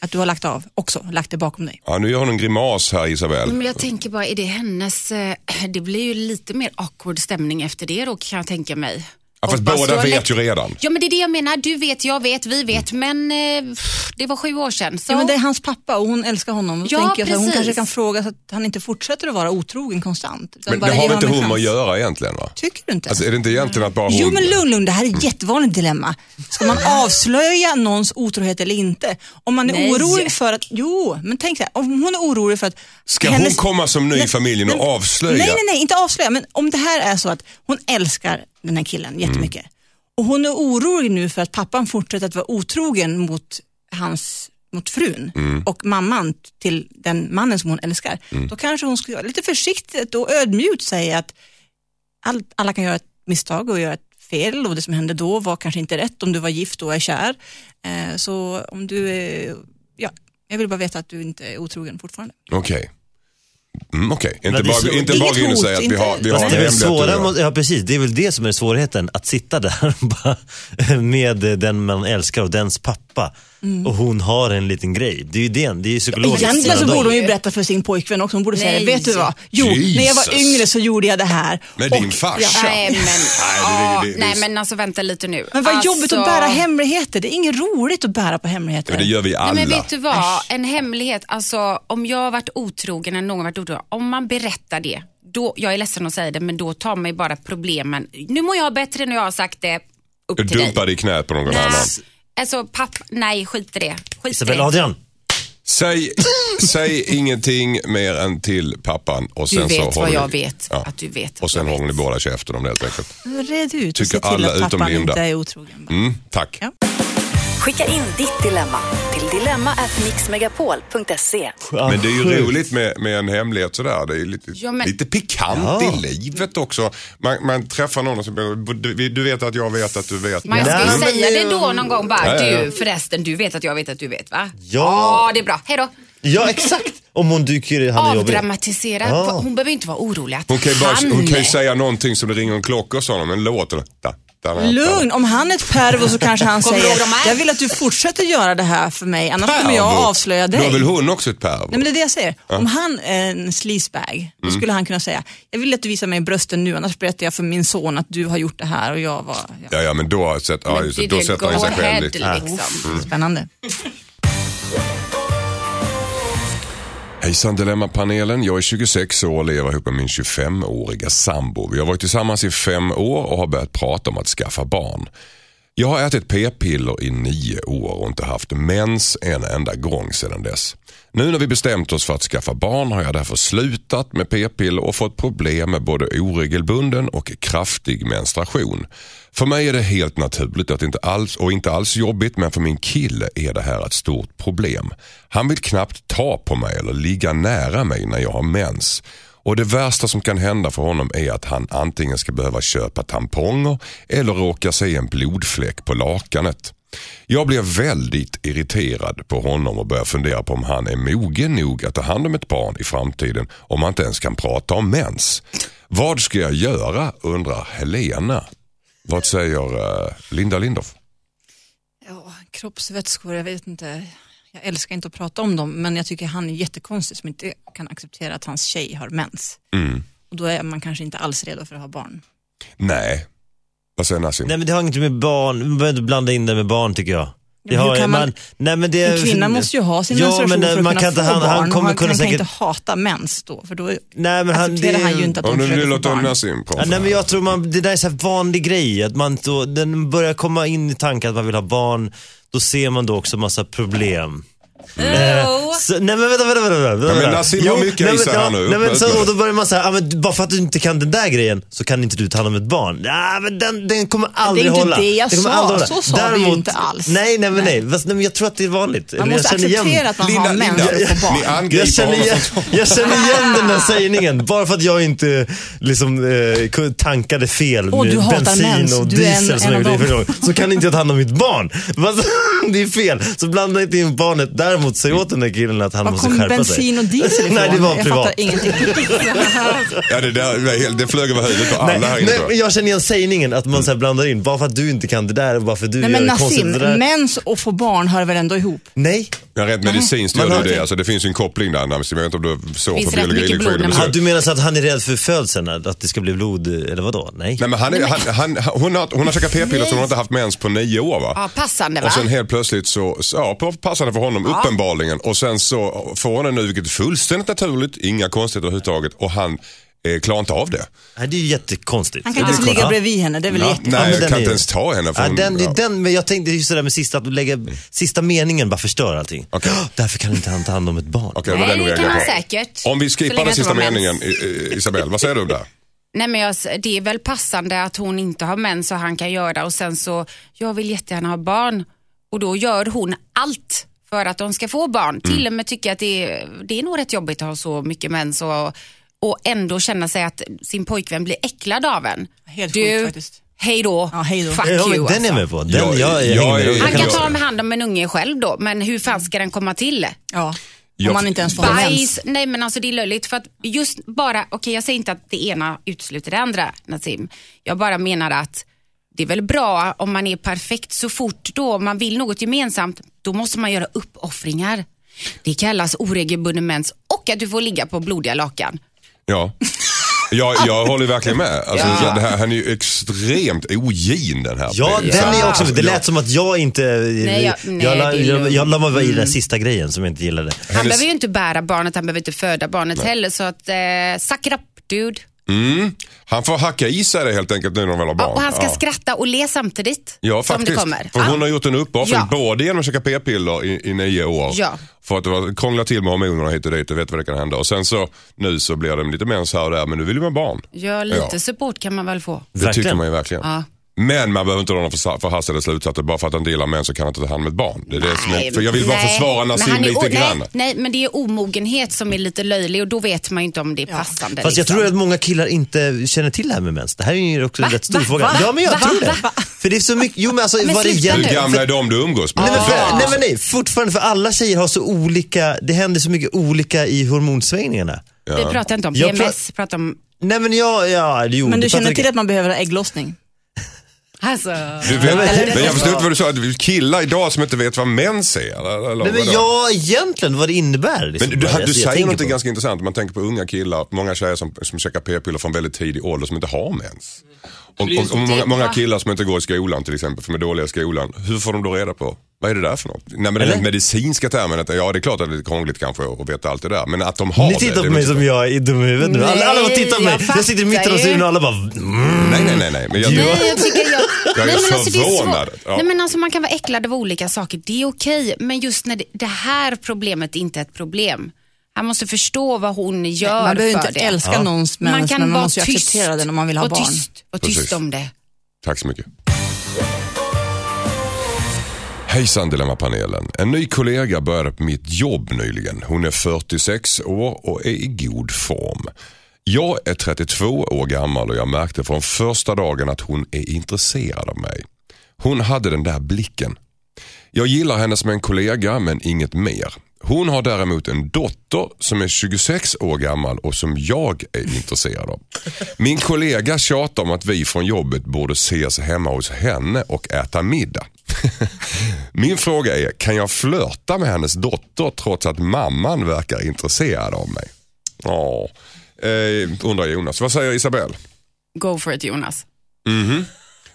A: Att du har lagt av också, lagt det bakom dig.
B: ja, nu gör hon en grimas här Isabelle.
E: Men jag tänker bara, är det hennes, eh, det blir ju lite mer awkward stämning efter det då kan jag tänka mig.
B: Ja, fast båda vet
E: lätt-
B: ju redan.
E: Ja men det är det jag menar, du vet, jag vet, vi vet, men eh, det var sju år sedan. Så...
A: Ja, men det är hans pappa och hon älskar honom.
E: Ja,
A: tänker jag hon kanske kan fråga så att han inte fortsätter att vara otrogen konstant.
B: Men
A: bara
B: det har väl inte hon med att
A: chans.
B: göra egentligen va?
A: Tycker du inte?
B: Alltså, är det inte egentligen att bara hon...
A: Jo men lugn, lugn, det här är ett jättevanligt dilemma. Ska man avslöja någons otrohet eller inte? Om man är
E: Nej.
A: orolig för att, jo, men tänk så här, om hon är orolig för att
B: Ska hon komma som ny i familjen och avslöja?
A: Nej, nej, nej, inte avslöja, men om det här är så att hon älskar den här killen jättemycket och hon är orolig nu för att pappan fortsätter att vara otrogen mot hans mot frun och mamman till den mannen som hon älskar, då kanske hon skulle lite försiktigt och ödmjukt säga att all, alla kan göra ett misstag och göra ett fel och det som hände då var kanske inte rätt om du var gift och är kär. Eh, så om du är, ja, jag vill bara veta att du inte är otrogen fortfarande.
B: Okej. Mm, Okej, inte
D: det är
B: bara,
D: så-
B: inte bara in och säga att vi
A: inte-
B: har, vi har en
D: det är väl
B: hemlighet.
D: svåra, må- ja precis, det är väl det som är svårigheten. Att sitta där bara med den man älskar och dens pappa. Och hon har en liten grej. Det är ju det, det är ju psykologiskt.
A: Egentligen så borde hon ju berätta för sin pojkvän också. Hon borde säga,
E: Nej.
A: vet du vad? Jo, när jag var
B: Jesus.
A: yngre så gjorde jag det här.
B: Med din farsa.
E: Nej men, ja,
B: det- det-
E: nej men alltså vänta lite nu.
A: Men vad
E: alltså,
A: jobbigt att bära hemligheter. Det är inget roligt att bära på hemligheter.
B: Ja, det gör vi
E: Nej,
B: alla.
E: men vet du vad, en hemlighet, alltså om jag har varit otrogen eller någon varit otrogen, om man berättar det, då, jag är ledsen att säga det, men då tar man ju bara problemen. Nu mår jag bättre när jag har sagt det, upp
B: Du
E: till dig.
B: dumpar i knät på någon
E: Nej,
B: annan.
E: Alltså papp, nej skit i det. Skit i
D: Isabel
E: det.
D: Adrian.
B: Säg, säg ingenting mer än till pappan. Och
E: Du
B: sen så
E: vet
B: håller
E: vad jag
B: ni-
E: vet, att du vet
B: Och sen håller ni båda käften om det helt enkelt.
A: Red ut och
B: Tycker
A: se till
B: alla
A: att
B: utom
A: pappan
B: Linda.
A: inte är otrogen.
B: Mm, tack.
A: Ja.
C: Skicka in ditt dilemma till dilemma@mixmegapol.se.
B: Men det är ju roligt med, med en hemlighet sådär. Det är lite,
E: Ja, men-
B: lite pikant
D: Ja.
B: i livet också. Man, man träffar någon och så du, du vet att jag vet att du vet.
E: Man ska ju säga
D: det-
E: det då någon gång bara,
B: Ja, ja, ja.
E: du förresten, du vet att jag vet att du vet va?
D: Ja.
E: det är bra, hej då.
D: Ja, exakt. Om hon dyker han är.
E: Avdramatisera.
D: Ah.
E: Hon behöver inte vara orolig att
B: Hon kan ju, bara,
E: han...
B: hon kan ju säga någonting som det ringer en klocka hos honom, en låt. eller- Da, da.
A: Lugn, om han är ett pervo så kanske han säger, jag vill att du fortsätter göra det här för mig, annars kommer jag
B: Pervo.
A: avslöja dig.
B: Då är väl hon också ett pervo?
A: Nej men det är det jag säger. Om han är en sleazebag, då
B: Mm.
A: skulle han kunna säga, jag vill att du visar mig brösten nu, annars berättar jag för min son att du har gjort det här och jag var... Ja.
B: Ja, ja, men då, sätt, ja, just, det, då sätter han sig själv lite.
E: liksom.
A: Spännande.
B: Hejsan Dilemmapanelen, jag är 26 år och lever ihop med min 25-åriga sambo. Vi har varit tillsammans i fem år och har börjat prata om att skaffa barn. Jag har ätit p-piller i nio år och inte haft mens en enda gång sedan dess. Nu när vi bestämt oss för att skaffa barn har jag därför slutat med p-piller och fått problem med både oregelbunden och kraftig menstruation. För mig är det helt naturligt att inte alls, och inte alls jobbigt men för min kille är det här ett stort problem. Han vill knappt ta på mig eller ligga nära mig när jag har mens. Och det värsta som kan hända för honom är att han antingen ska behöva köpa tamponger eller råka se en blodfläck på lakanet. Jag blir väldigt irriterad på honom och börjar fundera på om han är mogen nog att ta hand om ett barn i framtiden om man inte ens kan prata om mens. Vad ska jag göra undrar Helena. Vad säger eh, Linda Lindorff?
A: Ja, kroppsvätskor, jag vet inte. Jag älskar inte att prata om dem, men jag tycker han är jättekonstig som inte kan acceptera att hans tjej har mens.
B: Mm.
A: Och då är man kanske inte alls redo för att ha barn.
B: Nej. Vad säger Nassim?
D: Nej men det har inget med barn, man behöver inte blanda in det med barn tycker jag. Det har,
A: kan man-
D: nej, men det,
A: En kvinna måste ju ha sin menstruation
D: men,
A: för att
D: man
A: kunna
D: kan inte,
A: få
D: han,
A: barn.
D: han kommer
A: han,
D: kunna
A: han kan
D: säkert...
A: inte hata mens då, för då
D: Nej, men han,
A: accepterar
D: det-
A: han ju inte att de
B: nu
A: försöker få barn.
B: Nassim.
D: Ja, nej, men jag tror man, det där är så här vanlig grej, att man då, den börjar komma in i tanken att man vill ha barn, då ser man då också massa problem. Eh, så, nej men vänta, vänta, vänta. vänta,
B: Ja, men
D: vänta.
B: Nassim har mycket i
D: nej,
B: sig
D: men,
B: här nu.
D: Nej, men, så, och då börjar man säga, ah, men bara för att du inte kan den där grejen så kan inte du ta hand om ett barn. Ja, men den, den kommer aldrig
A: inte
D: hålla.
A: det jag
D: Den kommer
A: sa.
D: aldrig hålla.
A: Så sa vi ju inte alls.
D: Nej, nej men nej. Fast, nej men jag tror att det är vanligt.
A: Man
D: Eller
A: måste
D: jag
A: acceptera att man
B: Linda,
A: har
B: Linda,
A: för att få barn.
D: jag känner, igen, jag känner igen den där sägningen, bara för att jag inte liksom, eh, tankade fel
A: Åh,
D: med
A: du
D: bensin och
A: Du är en-
D: diesel som
A: en
D: jag gjorde förra gången. Så kan inte jag ta hand om mitt barn. Det är fel, så blanda inte in barnet. Däremot säg åt den där killen att han
A: Var
D: måste
A: kom
D: skärpa
A: bensin
D: sig.
A: och diesel ifrån?
D: Nej, det var
A: jag
D: privat.
A: fattar ingenting.
B: Ja, det, där, det flög över huvudet på alla
D: Nej,
B: här inne.
D: nej,
B: jag.
D: jag känner igen sägningen att man så här blandar in, bara för att du inte kan det där och bara för att du
A: Nej
D: gör
A: men
D: det konstigt
A: Nassim,
D: det där.
A: mens och få barn hör väl ändå ihop?
D: Nej,
B: Ja, rent medicinskt gör det det. Alltså, det finns ju en koppling där. Jag vet inte om du såg på biologilektionen.
D: ah, du menar så att han är rädd för födseln, att det ska bli blod, eller vadå? Nej.
B: Nej, men han är, han, han, hon, har, hon har käkat p-piller så hon har inte haft mens på nio år va?
E: Ja, passande va?
B: Och sen helt plötsligt så, ja på- passande för honom uppenbarligen. Och sen så får hon det nu vilket är fullständigt naturligt, inga konstigheter överhuvudtaget. Och han eh, klarar inte av det.
D: Nej, det är ju jättekonstigt.
A: Han kan
D: Det
A: inte
D: är
A: ens ligga bredvid henne, det är väl
B: Ja,
A: jättekonstigt.
B: nej, jag kan inte ens ta henne. För
D: Ja,
B: hon-
D: den,
B: ja.
D: den, men jag tänkte just det där med sista, att lägga sista meningen bara förstör allting. Oh, därför kan inte han ta hand om ett barn.
B: Var
E: Nej, det kan han säkert.
B: Om vi
E: Så
B: skippar den sista meningen, Isabel, vad säger du där?
E: Nej, men jag, det är väl passande att hon inte har mens och han kan göra och sen så, jag vill jättegärna ha barn och då gör hon allt för att de ska få barn.
B: Mm.
E: Till och med tycker att det är, det är nog rätt jobbigt att ha så mycket mens och, och ändå känna sig att sin pojkvän blir äcklad av en.
A: Helt
E: du,
A: sjukt faktiskt.
E: hej då,
A: Ja, hej då.
E: fuck
D: Ja,
E: you.
D: den är
E: alltså.
D: jag med på. Den,
B: Jag-
D: jag, jag,
B: jag är-
E: Han kan ta hand om en unge själv då, men hur fan ska den komma till?
A: Ja. Om man inte ens får.
E: Bajs, nej men alltså det är löjligt för att just bara, okej jag säger inte att det ena utesluter det andra Nassim. Jag bara menar att det är väl bra om man är perfekt så fort då man vill något gemensamt, då måste man göra uppoffringar. Det kallas oregelbunden mens och att du får ligga på blodiga lakan.
B: Ja. Jag, jag håller verkligen med. Alltså,
E: Ja.
B: det här, han är ju extremt ogin den här.
D: Ja, den är jag också Det lät som att jag inte...
E: Nej, jag- nej,
D: jag, la- jag, jag mig i den där sista grejen som jag inte gillade.
E: Han
B: Hennes-
E: behöver ju inte bära barnet, han behöver inte föda barnet heller så att, eh, suck it up dude.
B: Mm. Han får hacka i sig det helt enkelt nu när de väl har
E: Ja,
B: barn.
E: och han ska
B: ja.
E: skratta och le samtidigt.
B: Ja,
E: som
B: faktiskt.
E: det kommer.
B: För
E: Ja.
B: hon har gjort en uppoffring
E: Ja.
B: både genom att käka p-piller i, i nio år.
E: Ja.
B: För att det var, krångla till med hormonerna hit och dit och vet vad det kan hända. Och sen så nu så blir det lite mens här och där men nu vill man barn.
E: Ja, lite
B: Ja.
E: support kan man väl få.
B: Det tycker
D: Verkligen.
B: man ju verkligen.
E: Ja.
B: Men man behöver inte dra några förhastade slutsatser. Bara för att han gillar män så kan han inte ta hand om ett barn. Det är det som är, för jag vill bara
E: nej.
B: försvara
E: Men
B: Nassim lite grann.
E: Nej, nej, men det är omogenhet som är lite löjlig och då vet man ju inte om det är passande.
D: Fast jag
E: liksom.
D: tror att många killar inte känner till det här med mens. Det här är ju också en
E: Va?
D: rätt stor
E: Va?
D: fråga.
E: Va?
D: Ja men jag
E: Va?
D: tror det.
E: Va?
D: För det är så mycket, jo men alltså
E: Men
D: vad det.
B: Hur gamla är de du umgås med?
D: Nej men, för, nej men nej, fortfarande för alla tjejer har så olika, det händer så mycket olika i hormonsvängningarna.
E: Vi pratar inte om
D: Jag
E: PMS, pratar om...
D: Nej men jag, ja, jo.
A: Men du känner
D: vi-
A: till att man behöver ha ägglossning?
E: Alltså...
B: Du vet, men jag förstår inte vad du sa. att Killar idag som inte vet vad mens är. Eller, eller
D: Nej men ja, egentligen vad det innebär. Liksom,
B: Men du,
D: bara.
B: du
D: Alltså, jag
B: säger något ganska intressant. Man tänker på unga killar, många tjejer som, som käkar p-piller från väldigt tidig ålder som inte har mens. Och, och, och många, många killar som inte går i skolan till exempel, för de är dåliga i skolan. Hur får de då reda på, vad är det där för något? Nej men den
D: Eller?
B: medicinska termen, att, ja det är klart att det är lite krångligt kanske att veta allt det där. Men att de har
D: Ni
B: det.
D: tittar
B: det
D: på
B: är
D: mig som jag är dum i huvudet nu. Alla, alla bara tittar på mig.
E: jag
D: Jag sitter i mitten av studion och alla bara... Mm.
B: Nej nej nej nej. Men jag,
E: Nej, jag tycker jag...
B: Jag är
E: Nej, men alltså, det är svårt.
B: Ja.
E: Nej, men alltså, man kan vara äcklad av olika saker, det är okej. Men just när det, det här problemet inte är ett problem. Han måste förstå vad hon gör
A: Man behöver
E: för
A: inte
E: det.
A: älska någons mens,
E: man kan
A: men man
E: vara
A: måste ju
E: tyst
A: acceptera det om man vill ha
E: och
A: barn.
E: Tyst, och tyst
B: Precis.
E: om det.
B: Tack så mycket. Hejsan Dilemmapanelen. En ny kollega började på mitt jobb nyligen. Hon är 46 år och är i god form. Jag är 32 år gammal och jag märkte från första dagen att hon är intresserad av mig. Hon hade den där blicken. Jag gillar henne som en kollega men inget mer. Hon har däremot en dotter som är 26 år gammal och som jag är intresserad av. Min kollega tjatar om att vi från jobbet borde ses hemma hos henne och äta middag. Min fråga är, kan jag flörta med hennes dotter trots att mamman verkar intresserad av mig? Åh eh, undrar Jonas. Vad säger Isabelle?
E: Go for it Jonas.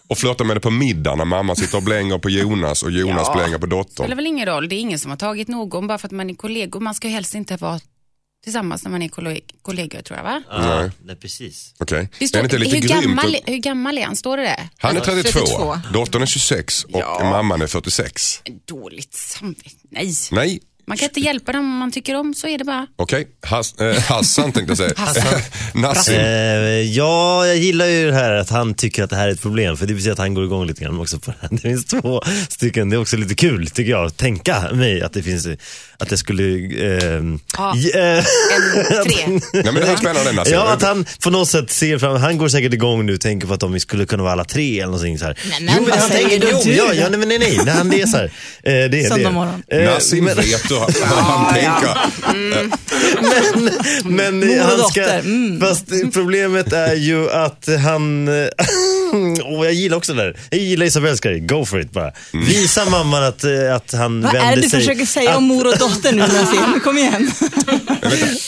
B: Och flörta med henne på middag när mamma sitter och blänger på Jonas och Jonas
E: Ja.
B: blänger på
E: Det
B: dottern.
E: spelar väl ingen roll, det är ingen som har tagit någon bara för att man är kollegor. Man ska ju helst inte vara tillsammans när man är kolleg- kollegor tror jag va?
D: Ja,
B: Nej.
D: nej, precis.
B: Okej.
E: Det
B: Är
E: står,
B: det inte lite
E: hur,
B: grymt?
E: gammal, hur gammal är han? Står det det?
B: Han är 32,
A: 32.
B: dottern är 26 och
E: Ja.
B: mamman är 46.
E: Dåligt samvete. Nej.
B: Nej,
E: Man kan inte hjälpa dem om man tycker om, så är det bara.
B: okej. Has, eh, Hassan tänkte jag säga.
E: Hassan.
B: Nassim.
D: Eh, ja, jag gillar ju det här att han tycker att det här är ett problem. För det betyder att han går igång lite grann också på det här. Det finns två stycken. Det är också lite kul tycker jag. att Tänka mig att det finns, att det skulle... ehm,
E: Ja.
D: j- eh,
E: En, tre.
B: Nej, men det här är spännande Nassim.
D: Ja, att han på något sätt ser fram, han går säkert igång nu och tänker på att de skulle kunna vara alla tre eller någonting så här.
A: Nej, men
D: jo,
A: vad
D: han
A: säger
D: tänker,
A: du?
D: ja, ja, nej, men nej, nej, nej, han det är så här. Eh, det är det.
A: Söndag morgon.
D: Eh,
B: Nassim
D: men-
B: vet han, vad han tänker.
D: Men
A: Mor och
D: han ska,
A: mm.
D: fast problemet är ju att han, och jag gillar också det där, jag gillar Isabells grej, go for it bara. Visa mamman att, eh, att han
A: Vad
D: vänder
A: är det du
D: sig.
A: försöker säga
D: att,
A: om mor och dotter nu Nassim? Kom igen.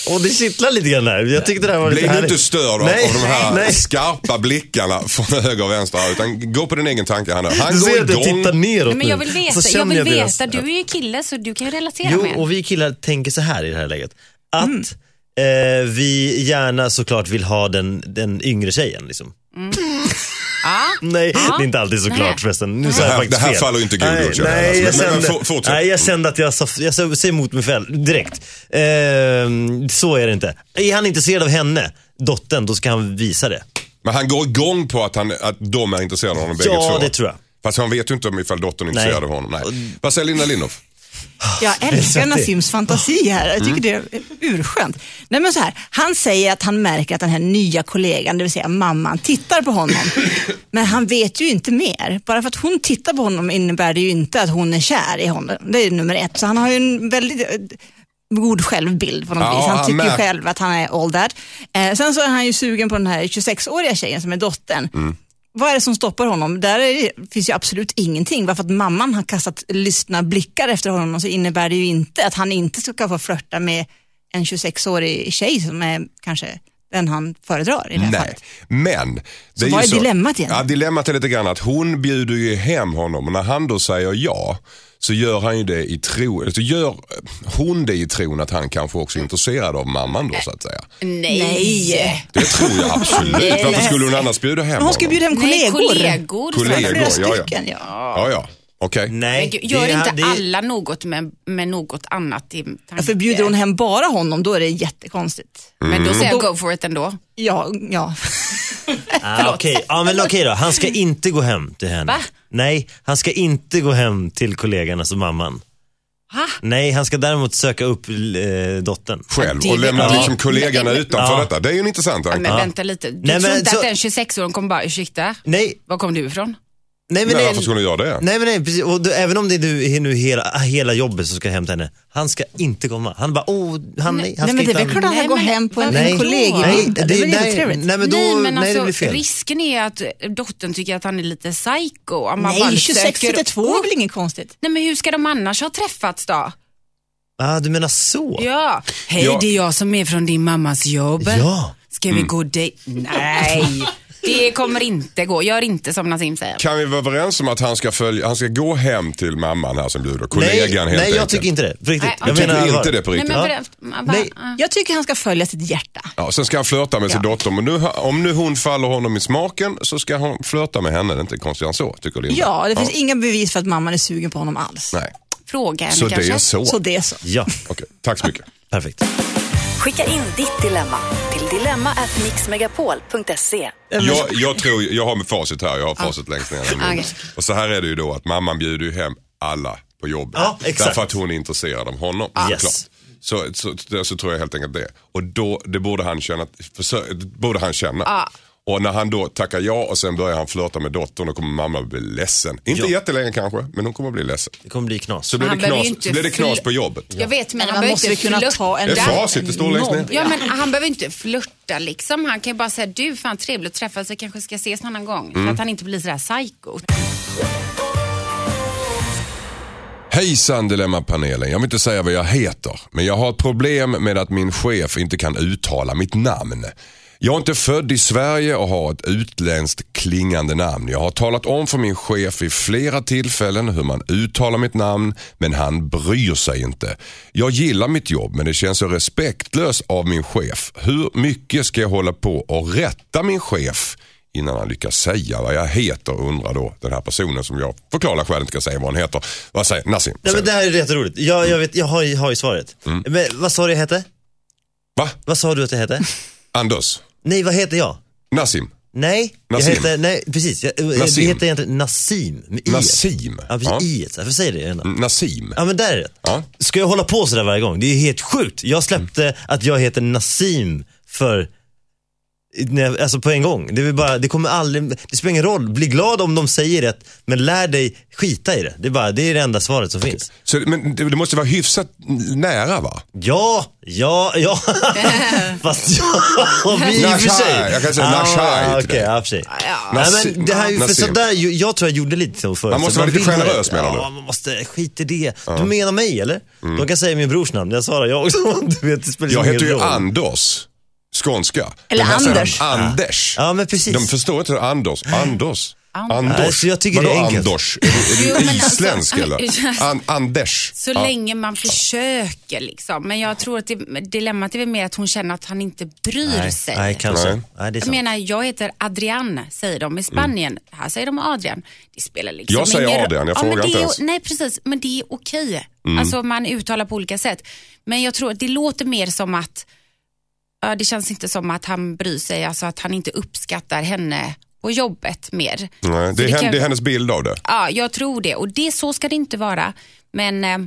D: Och det kittlar lite grann där, jag tyckte det här var
B: Bli
D: lite
B: nu
D: härligt.
B: inte störd av,
D: Nej,
B: av de här
D: nej.
B: skarpa blickarna från höger och vänster utan gå på din egen tanke här nu. Han
D: Du ser att
B: går
D: jag
B: igång.
D: tittar neråt
E: Nej, men jag
D: nu.
E: vill veta, jag vill veta. Du är ju kille så du kan ju relatera
D: Jo,
E: med.
D: och vi killar tänker så här i det här läget. Att
E: Mm.
D: eh, vi gärna såklart vill ha den, den yngre tjejen. Liksom.
E: Ja.
D: Nej,
E: Ja.
D: det är inte alltid så
E: Nej.
D: klart förresten. Nu
B: Det här- det här
D: fel.
B: faller inte Gud
D: nej, nej,
B: alltså.
D: jag
B: Men- men
D: kände, nej, jag kände att jag, sa, jag sa- säger emot mig själv direkt. Ehm, så är det inte. Är han intresserad av henne, dottern, då ska han visa det.
B: Men han går igång på att, han, att de är intresserade av honom bägge
D: Ja,
B: två.
D: det tror jag.
B: Fast han vet ju inte om ifall dottern är intresserad av honom. Nej. Vad säger Linda Lindorff?
A: Jag älskar Nassims fantasi här. Jag
D: Mm.
A: tycker det är urskönt. Nej, men så här, han säger att han märker att den här nya kollegan, det vill säga mamman, tittar på honom. Men han vet ju inte mer. Bara för att hon tittar på honom innebär det ju inte att hon är kär i honom. Det är nummer ett. Så han har ju en väldigt eh, god självbild på något
B: Ja,
A: vis. Han tycker själv att han är all that. Eh, sen så är han ju sugen på den här 26-åriga tjejen som är dottern.
B: Mm.
A: Vad är det som stoppar honom? Där är det, finns ju absolut ingenting. Bara för att mamman har kastat lystna blickar efter honom så innebär det ju inte att han inte ska få flörta med en 26-årig tjej som är kanske den han föredrar i det här
B: Nej,
A: fallet.
B: men. Det
A: vad är dilemmat egentligen?
B: Ja, dilemmat är lite grann att hon bjuder ju hem honom och när han då säger ja så gör han ju det i tro, så gör hon det i tron att han kanske också är intresserad av mamman då så att säga.
E: Nej.
B: Det tror jag absolut. Varför skulle hon annars bjuda hem
A: Men hon ska
B: honom?
A: bjuda hem
E: Nej,
A: kollegor.
E: kollegor.
B: Kollegor,
A: Flera
B: ja, ja.
A: ja.
B: Ja, ja.
D: Nej,
E: Men gud, gör
D: det-
E: inte
D: det-
E: alla något med, med något annat i tanke?
A: Ja, För bjuder hon hem bara honom då är det jättekonstigt.
E: Men då säger jag go for it ändå.
A: Ja, ja.
D: Ah, Okej, ja, men okej då. Han ska inte gå hem till henne.
E: Va?
D: Nej, han ska inte gå hem till kollegan, alltså mamman.
E: Ha?
D: Nej, han ska däremot söka upp eh, dottern.
B: Själv och lämna liksom kollegorna
E: Nej,
B: utanför
D: Ja.
B: detta. Det är ju en intressant
E: Ja,
B: tanke.
E: men vänta lite. Du
D: Nej,
E: tror
D: men
E: inte
D: så-
E: att en 26-åring kommer bara, ursäkta,
D: Nej,
E: var kom du ifrån?
D: Nej men
B: Nej,
D: nej.
B: varför skulle du göra det?
D: Nej men nej, precis. Och då, även om det är nu hela, hela jobbet som ska till henne. Han ska inte komma. Han bara, åh, han, nej, han
A: Nej,
D: ska
A: men det är
D: inte
A: väl klart att han
E: Nej,
A: går hem på en,
D: Nej. Nej,
A: Det är väl
D: nej,
A: jättetrevligt?
D: nej men då,
E: nej, men
D: nej,
E: alltså,
D: det blir fel.
E: risken är att dottern tycker att han är lite psycho. Man
A: Nej,
E: bara
A: 26
E: söker-
A: 32 är väl inget konstigt?
E: Nej, men hur ska de annars ha träffats då?
D: Ah, du menar så?
E: Ja. Hej,
B: Ja.
E: det är jag som är från din mammas jobb.
D: Ja.
E: Ska vi gå dejt? Nej, det kommer inte gå. Gör inte som Nassim säger.
B: Kan vi vara överens om att han ska, följa, han ska gå hem till mamman här som bjuder?
D: Nej,
B: Kollegan helt
D: nej jag
B: enkelt.
D: tycker inte det. På riktigt.
E: Nej,
D: jag
B: Tycker inte det på
E: Nej,
B: riktigt?
E: men
D: Ja.
E: man bara,
D: Nej.
A: Jag tycker han ska följa sitt hjärta.
B: Ja, sen ska han flörta med sin
E: Ja.
B: dotter. Men nu, om nu hon faller honom i smaken så ska han flörta med henne. Det är inte konstigare än så, tycker Linda.
A: Ja, det finns inga bevis för att mamman är sugen på honom alls.
B: Nej,
E: Fråga henne
B: så det
E: kanske.
B: är så.
A: Så det är så.
D: Ja,
B: Okej, tack så mycket.
D: perfekt.
C: Skicka in ditt dilemma till dilemma@mixmegapol.se.
B: Jag, jag, tror, jag har med facit här, jag har facit längst ner. mun. Och så här är det ju då att mamman bjuder ju hem alla på jobbet.
D: Ja, exakt.
B: Därför att hon är intresserad av honom.
D: Yes.
B: Klart. Så, så, så, så tror jag helt enkelt det. Och då, det borde han känna. Försö, det borde han känna. Och när han då tackar ja och sen börjar han flörta med dottern då kommer mamma bli ledsen. Inte
D: Ja.
B: jättelänge kanske, men hon kommer bli ledsen.
D: Det kommer bli knas.
B: Så blir,
E: Han
B: det knas, så blir det knas på jobbet.
E: Jag vet, men
A: Men
E: han
A: man
E: behöver
A: måste kunna ta en
B: Det är facit, det står längst ner.
E: Ja, men han behöver inte flörta liksom. Han kan ju bara säga, du fan trevligt att träffas, vi kanske ska ses någon annan gång.
B: Mm.
E: Så att han inte blir sådär psycho.
B: Hejsan Dilemmapanelen, jag vill inte säga vad jag heter, men jag har ett problem med att min chef inte kan uttala mitt namn. Jag är inte född i Sverige och har ett utländskt klingande namn. Jag har talat om för min chef vid flera tillfällen hur man uttalar mitt namn, men han bryr sig inte. Jag gillar mitt jobb, men det känns så respektlöst av min chef. Hur mycket ska jag hålla på och rätta min chef innan han lyckas säga vad jag heter undrar då den här personen som jag förklarar själv inte ska säga vad han heter. Vad säger Nassim?
D: Nej, men det här är jätteroligt. Jag, jag, vet, jag har, har ju svaret.
B: Mm.
D: Men vad sa du jag hette?
B: Va?
D: Vad sa du att jag hette?
B: Anders?
D: Nej, vad heter jag?
B: Nassim?
D: Nej,
B: Nassim.
D: jag heter, nej precis. Jag,
B: Nassim.
D: Heter egentligen Nassim. Med i.
B: Nassim?
D: Ja, precis.
B: Ja.
D: I. Varför säger det ändå?
B: Nassim?
D: Ja men där är det.
B: Ja.
D: Ska jag hålla på sådär varje gång? Det är helt sjukt. Jag släppte att jag heter Nassim för Alltså på en gång. Det, är bara, det kommer aldrig, det spelar ingen roll. Bli glad om de säger det, men lär dig skita i det. Det är, bara, det, är det enda svaret som finns.
B: Så, men det, det måste vara hyfsat nära va?
D: Ja, ja, ja. Fast ja, vi i och för sig.
B: Jag kan säga
D: Ah,
B: nashai
D: ja, för sig. Nej, men det här, är ju- för
B: Nassim.
D: sådär, jag tror jag gjorde lite så förut.
B: Man måste vara lite generös, menar du?
D: Ja, man måste, skit i det. Du menar mig eller? De kan säga min brors namn, jag svarar jag också. Du vet, det spelar
B: Jag heter ju
D: roll.
B: Anders. Skånska.
A: Eller
B: här säger de
A: Anders.
B: Anders.
D: Ja, men precis.
B: De förstår inte Anders. Anders. Anders.
D: Nej, så jag tycker det
B: Vadå
D: är enkelt.
B: Anders? Är du, är du
E: men alltså-
B: isländsk eller? An, Anders.
E: Så
B: Ja.
E: länge man försöker liksom. Men jag tror att det, dilemmat är väl mer att hon känner att han inte bryr
D: Nej,
E: sig.
D: nej kanske.
B: Nej.
D: Nej. det är
E: Jag menar, jag heter Adrian, säger de i Spanien. Här säger de Adrian. Det spelar liksom
B: Jag säger
E: ingen.
B: Adrian, jag
E: men
B: frågar
E: det
B: inte
E: är,
B: ens.
E: Nej, precis. Men det är okej.
B: Mm.
E: Alltså man uttalar på olika sätt. Men jag tror att det låter mer som att, ja, det känns inte som att han bryr sig, alltså att han inte uppskattar henne på jobbet mer.
B: Nej, det, är
E: det kan-
B: det är hennes bild av det.
E: Ja, jag tror det. Och det, så ska det inte vara. Men eh,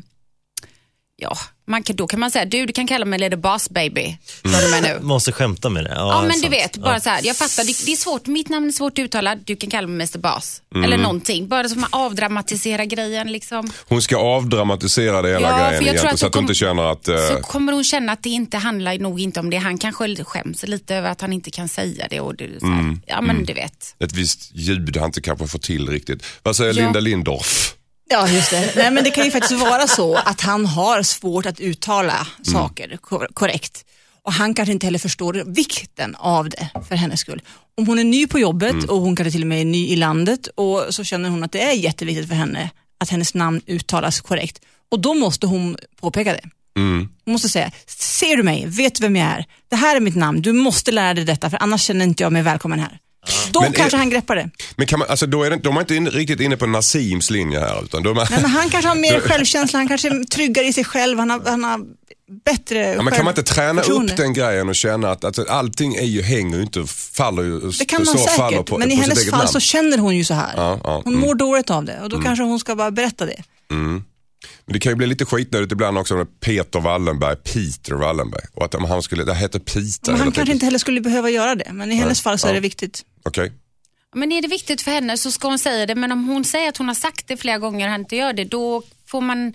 E: ja, man kan, då kan man säga, du, du kan kalla mig Lady Boss Baby. Vad du med nu?
D: Måste skämta med det. Ja,
E: Ja, men du
D: sant.
E: vet, bara
D: Ja.
E: så här, jag fattar, det, det är svårt, mitt namn är svårt att uttala, du kan kalla mig Mr Boss.
B: Mm.
E: Eller någonting, bara som att avdramatisera grejen liksom.
B: Hon ska avdramatisera det hela
E: Ja, för
B: grejen
E: jag tror
B: egentligen
E: att
B: så
E: hon
B: att du inte känner att... eh,
E: Så kommer hon känna att det inte handlar nog inte om det. Han kanske skäms lite över att han inte kan säga det. Och det så här,
B: Mm.
E: Ja, men du vet.
B: ett visst ljud han inte kanske får till riktigt. Vad säger
E: Ja.
B: Linda Lindorff?
A: Ja, just det. Nej, men det kan ju faktiskt vara så att han har svårt att uttala saker kor- korrekt. Och han kanske inte heller förstår vikten av det för hennes skull. Om hon är ny på jobbet och hon kanske till och med är ny i landet och så känner hon att det är jätteviktigt för henne att hennes namn uttalas korrekt. Och då måste hon påpeka det. Hon måste säga, ser du mig? Vet du vem jag är? Det här är mitt namn, du måste lära dig detta för annars känner inte jag mig välkommen här. Då
B: Men är-
A: kanske han greppar det.
B: Men kan man, alltså då är det, de är inte in, riktigt inne på Nassims linje här. Utan de är,
A: Nej, men han kanske har mer självkänsla, han kanske är tryggare i sig själv, han har, han har bättre
B: Ja, men kan man inte träna upp den grejen och känna att, att allting är ju, hänger ju inte, faller ju,
A: Det kan man säkert,
B: på,
A: men i hennes fall
B: namn.
A: så känner hon ju så här.
B: Ja, ja,
A: hon
B: mm.
A: mår dåligt av det och då kanske hon ska bara berätta det.
B: Men det kan ju bli lite skitnödigt ibland också med Peter Wallenberg, Peter Wallenberg. Och att om han skulle, det heter Peter
A: Men han kanske
B: tiden.
A: inte heller skulle behöva göra det, men i hennes fall så är det viktigt.
B: Okej.
E: Men är det viktigt för henne så ska hon säga det. Men om hon säger att hon har sagt det flera gånger och han inte gör det, då får man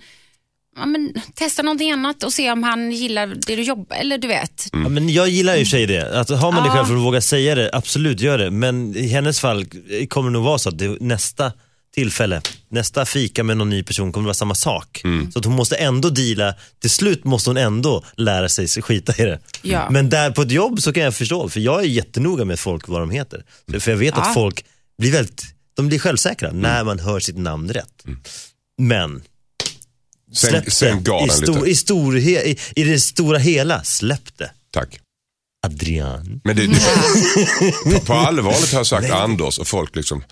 E: ja, men, testa någonting annat och se om han gillar det du jobbar Eller du vet.
D: Ja, men jag gillar ju sig det. Att har man det
E: Ja.
D: själv för att våga säga det, absolut gör det. Men i hennes fall kommer det nog vara så att det, nästa tillfälle, nästa fika med någon ny person kommer det vara samma sak. Så att hon måste ändå deala, till slut måste hon ändå lära sig skita i det.
E: Ja.
D: Men där på ett jobb så kan jag förstå, för jag är jättenoga med folk vad de heter. För jag vet
E: Ja.
D: att folk blir väldigt, de blir självsäkra när man hör sitt namn rätt. Men
B: Sen,
D: släpp
B: sen
D: det. I,
B: den
D: stor, i, stor, i, I det stora hela, släpp det.
B: Tack.
D: Adrian.
B: Men det, på, på allvarligt har jag sagt Anders och folk liksom,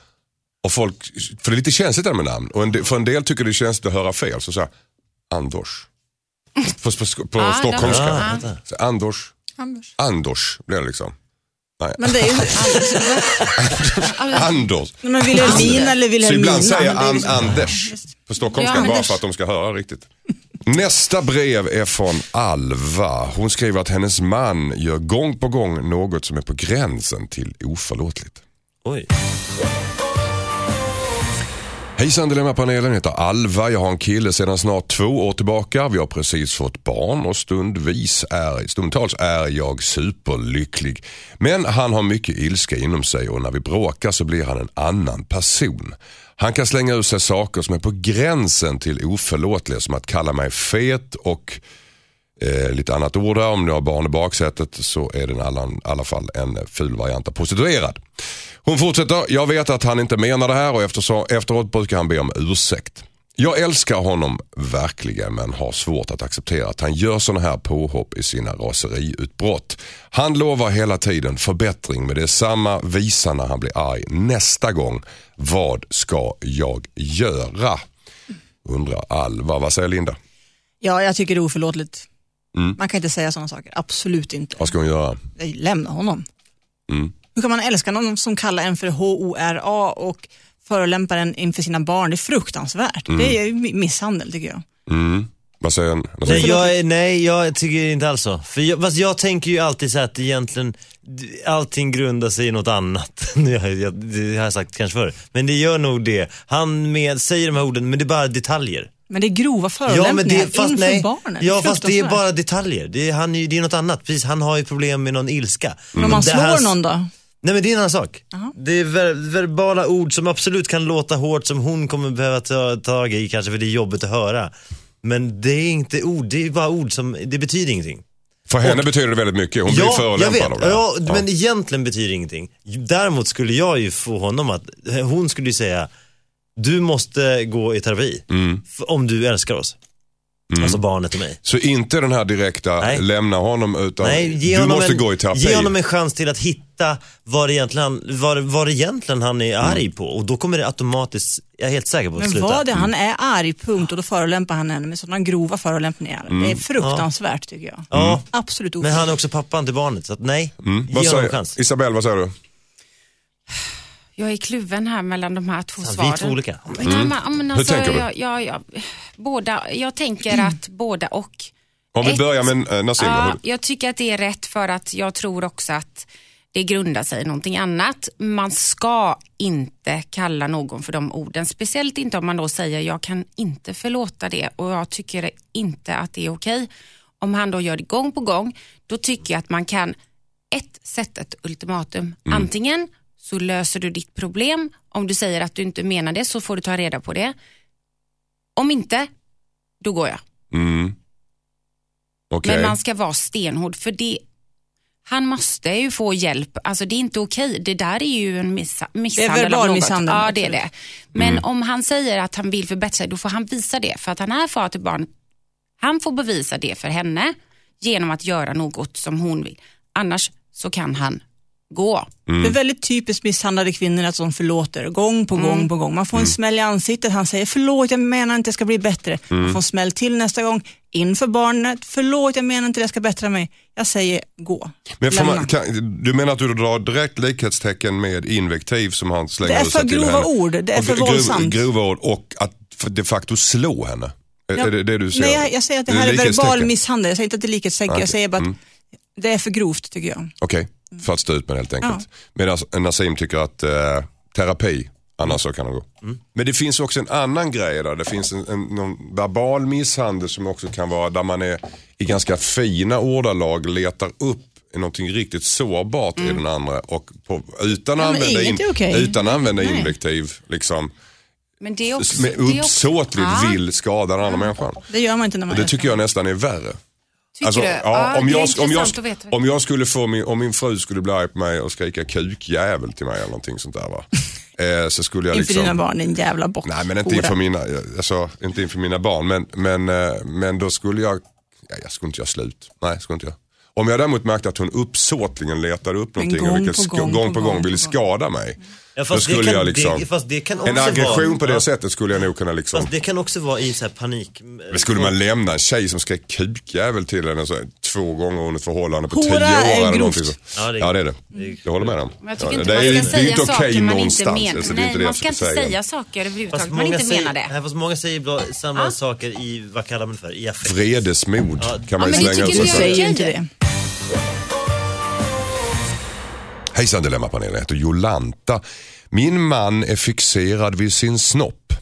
B: och folk, för det är lite känsligt där med namn. Och en del, för en del tycker det är känsligt att höra fel. Så säger Anders. På, på, på
E: Ja,
B: stockholmska. Så Anders.
A: Anders.
B: Anders blir det liksom. Nej,
A: Men det är ju...
B: Anders.
A: men Wilhelmina eller
B: Så
A: Wilhelmina.
B: ibland säger an,
A: liksom-
B: Anders på stockholmska
E: Ja,
B: bara
E: Anders.
B: för att de ska höra riktigt. Nästa brev är från Alva. Hon skriver att hennes man gör gång på gång något som är på gränsen till oförlåtligt.
D: Oj.
B: Hejsan Dilemmapanelen, heter Alva. Jag har en kille sedan snart två år tillbaka. Vi har precis fått barn och stundvis är, stundtals är jag superlycklig. Men han har mycket ilska inom sig och när vi bråkar så blir han en annan person. Han kan slänga ur sig saker som är på gränsen till oförlåtliga som att kalla mig fet och Eh, lite annat ord där, om ni har barn i baksätet så är den i alla, alla fall en ful variant av prostituerad. Hon fortsätter, jag vet att han inte menar det här och eftersom, efteråt brukar han be om ursäkt. Jag älskar honom verkligen men har svårt att acceptera att han gör sådana här påhopp i sina raseriutbrott. Han lovar hela tiden förbättring men det är samma visa när han blir arg nästa gång. Vad ska jag göra? Undrar Alva. Vad säger Linda?
A: Ja, jag tycker det är oförlåtligt.
B: Mm.
A: Man kan inte säga sådana saker. Absolut inte.
B: Vad ska hon göra?
A: Lämna honom.
B: Mm.
A: Hur kan man älska någon som kallar en för H-O-R-A och förolämpar en inför sina barn? Det är fruktansvärt. Det är ju misshandel tycker jag.
B: Mm. Vad säger, säger
D: Nej jag, nej, jag tycker inte alls så. För jag, fast jag tänker ju alltid så att egentligen allting grundar sig i något annat. jag, jag, det har jag sagt kanske förr. Men det gör nog det. Han med, säger de här orden, men det är bara detaljer.
A: Men det är grova
D: Ja,
A: förolämpningar
D: men det, fast,
A: inför
D: nej,
A: barnen.
D: ja, fast det är bara detaljer. Det är, han, det är något annat. Precis, han har ju problem med någon ilska.
A: Men om man
D: Det
A: slår
D: här-
A: någon då?
D: Nej men det är en annan sak.
A: Jaha.
D: Det är ver verbala ord som absolut kan låta hårt som hon kommer behöva ta tag i kanske för det är jobbigt att höra. Men det är inte ord, det är bara ord som, det betyder ingenting.
B: För henne betyder det väldigt mycket. Hon blir
D: jag
B: förolämpad
D: vet.
B: av det.
D: Ja, men egentligen betyder det ingenting. Däremot skulle jag ju få honom att, hon skulle ju säga, du måste gå i terapi.
B: Mm.
D: Om du älskar oss. Alltså barnet och mig.
B: Så inte den här direkta
D: Nej.
B: lämna honom utan
D: Nej, ge
B: du
D: honom,
B: måste
D: en,
B: gå i terapi.
D: ge honom en chans till att hitta vad, egentligen, han- vad, vad egentligen han är
B: Mm.
D: arg på. Och då kommer det automatiskt, jag är helt säker på att
A: Men
D: sluta.
A: vad det, han är arg, punkt, och då förolämpar han henne med sådana grova förolämpningar.
B: Mm.
A: Det är fruktansvärt tycker jag.
D: Ja,
A: Absolut
D: men
A: oförlåtligt.
D: han är också pappan till barnet. Så att nej,
B: Mm.
D: ge
B: Vad
D: honom en
B: säger,
D: chans.
B: Isabelle, vad säger du?
E: Jag är kluven här mellan de här två
D: Ja, vi är
E: svaren.
D: två olika.
E: Nej, men, ja, men alltså,
B: tänker du?
E: Jag, jag, jag, båda, jag tänker att båda och.
B: Om vi
E: Ett.
B: börjar med äh, Nassim.
E: Ja, jag tycker att det är rätt för att jag tror också att det grundar sig i någonting annat. Man ska inte kalla någon för de orden, speciellt inte om man då säger jag kan inte förlåta det och jag tycker inte att det är okej. Om han då gör det gång på gång, då tycker jag att man kan ett, sätta ett ultimatum. Antingen så löser du ditt problem, om du säger att du inte menar det så får du ta reda på det. Om inte, då går jag.
B: Mm. Okej.
E: Men man ska vara stenhård för det han måste ju få hjälp. Alltså det är inte okej. Det där är ju en missa, misshandel. av något.
A: misshandel,
E: Ja, det är det. Men om han säger att han vill förbättra sig, då får han visa det. För att han är far till barnet. Han får bevisa det för henne genom att göra något som hon vill. Annars så kan han gå.
B: Mm.
A: Det är väldigt typiskt misshandlade kvinnor att de förlåter gång på gång på gång. Man får en
B: Mm.
A: smäll i ansiktet, han säger förlåt, jag menar inte det ska bli bättre.
B: Mm.
A: Man får en smäll till nästa gång, inför barnet, förlåt, jag menar inte det ska bättra mig. Jag säger gå.
B: Men man, kan, du menar att du drar direkt likhetstecken med invektiv som han slänger
A: Det är för grova
B: henne?
A: ord, det är för
B: grov-
A: våldsamt.
B: Grova ord och att de facto slå henne?
A: Ja.
B: Är det det du säger?
A: Nej, jag, jag säger att det här är verbal misshandel, jag säger inte att det är likhetstecken,
B: Okej.
A: jag säger bara att
B: Mm.
A: det är för grovt tycker jag.
B: Okej, för att stå ut med helt enkelt.
A: Ja.
B: Medan Nassim tycker att eh, terapi, annars så kan det gå. Men det finns också en annan grej där. Det finns en, en, någon verbal misshandel som också kan vara där man är i ganska fina ordalag letar upp någonting riktigt sårbart i den andra och på, utan, att
A: Ja,
B: använda
A: är okej.
B: utan att använda invektiv liksom,
E: Men det är också...
B: med
E: det är också-
B: uppsåtligt vill skada den andra människan.
A: Det gör man inte när man
B: Och det tycker jag nästan är värre. Alltså, ja, om, jag, om,
E: intressant
B: jag,
E: att veta.
B: om jag skulle få min, om min fru skulle bli arg på mig och skrika kukjävel till mig eller någonting sånt där va. Eh, så skulle jag
A: Inför
B: liksom...
A: dina barn, din jävla bock.
B: Nej men inte inför mina, alltså, inte inför mina barn men, men, eh, men då skulle jag, ja, jag skulle inte göra slut. Nej, skulle inte jag. Om jag däremot märkte att hon uppsåtligen letade upp någonting och
A: gång
B: vilket
A: på gång
B: gång
A: på
B: gång
A: gång
B: ville skada mig.
D: Ja,
B: Då
D: fast, det kan,
B: jag liksom,
D: det, fast det kan också
B: en aggression
D: vara,
B: på det
D: ja,
B: sättet skulle jag nog kunna liksom.
D: Fast det kan också vara i så här panik.
B: Men skulle man lämna en tjej som skrek kukjävel till henne så, två gånger under ett förhållande på
A: Hora
B: tio år
A: är
B: eller
A: grovt.
B: någonting så.
D: Ja, det är-
B: Ja det är det. Jag håller med dem.
E: Men jag tycker
B: ja,
E: inte
B: det
E: man
B: är,
E: ska säga
B: inte okej
E: saker man inte
B: någonstans.
E: menar.
B: Alltså, det är
E: Nej, man ska inte
B: säga.
E: säga saker överhuvudtaget.
D: Fast
E: Man inte
D: säger,
E: menar det.
D: nej, fast många säger ibland samma
E: Ja.
D: saker i, vad kallar man det för, i affekt.
B: Vredesmod kan man
E: men
B: ju
E: det
B: slänga
E: tycker
A: Du
E: jag
B: sig.
E: är
A: säger inte det.
B: Hejsan Dilemmapanelen, jag heter Jolanta. Min man är fixerad vid sin snopp.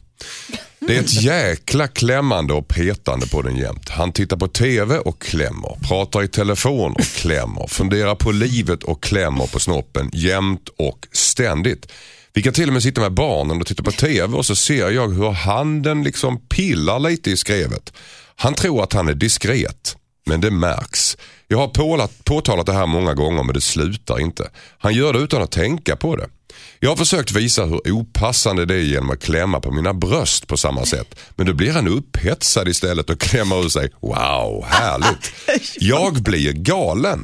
B: Det är ett jäkla klämmande och petande på den jämt. Han tittar på TV och klämmer, pratar i telefon och klämmer, funderar på livet och klämmer på snoppen jämt och ständigt. Vi kan till och med sitta med barnen och titta på TV och så ser jag hur handen liksom pillar lite i skrevet. Han tror att han är diskret, men det märks. Jag har pålat, påtalat det här många gånger men det slutar inte. Han gör det utan att tänka på det. Jag har försökt visa hur opassande det är genom att klämma på mina bröst på samma sätt. Men då blir han upphetsad istället och klämmer ur sig. Wow, härligt. Jag blir galen.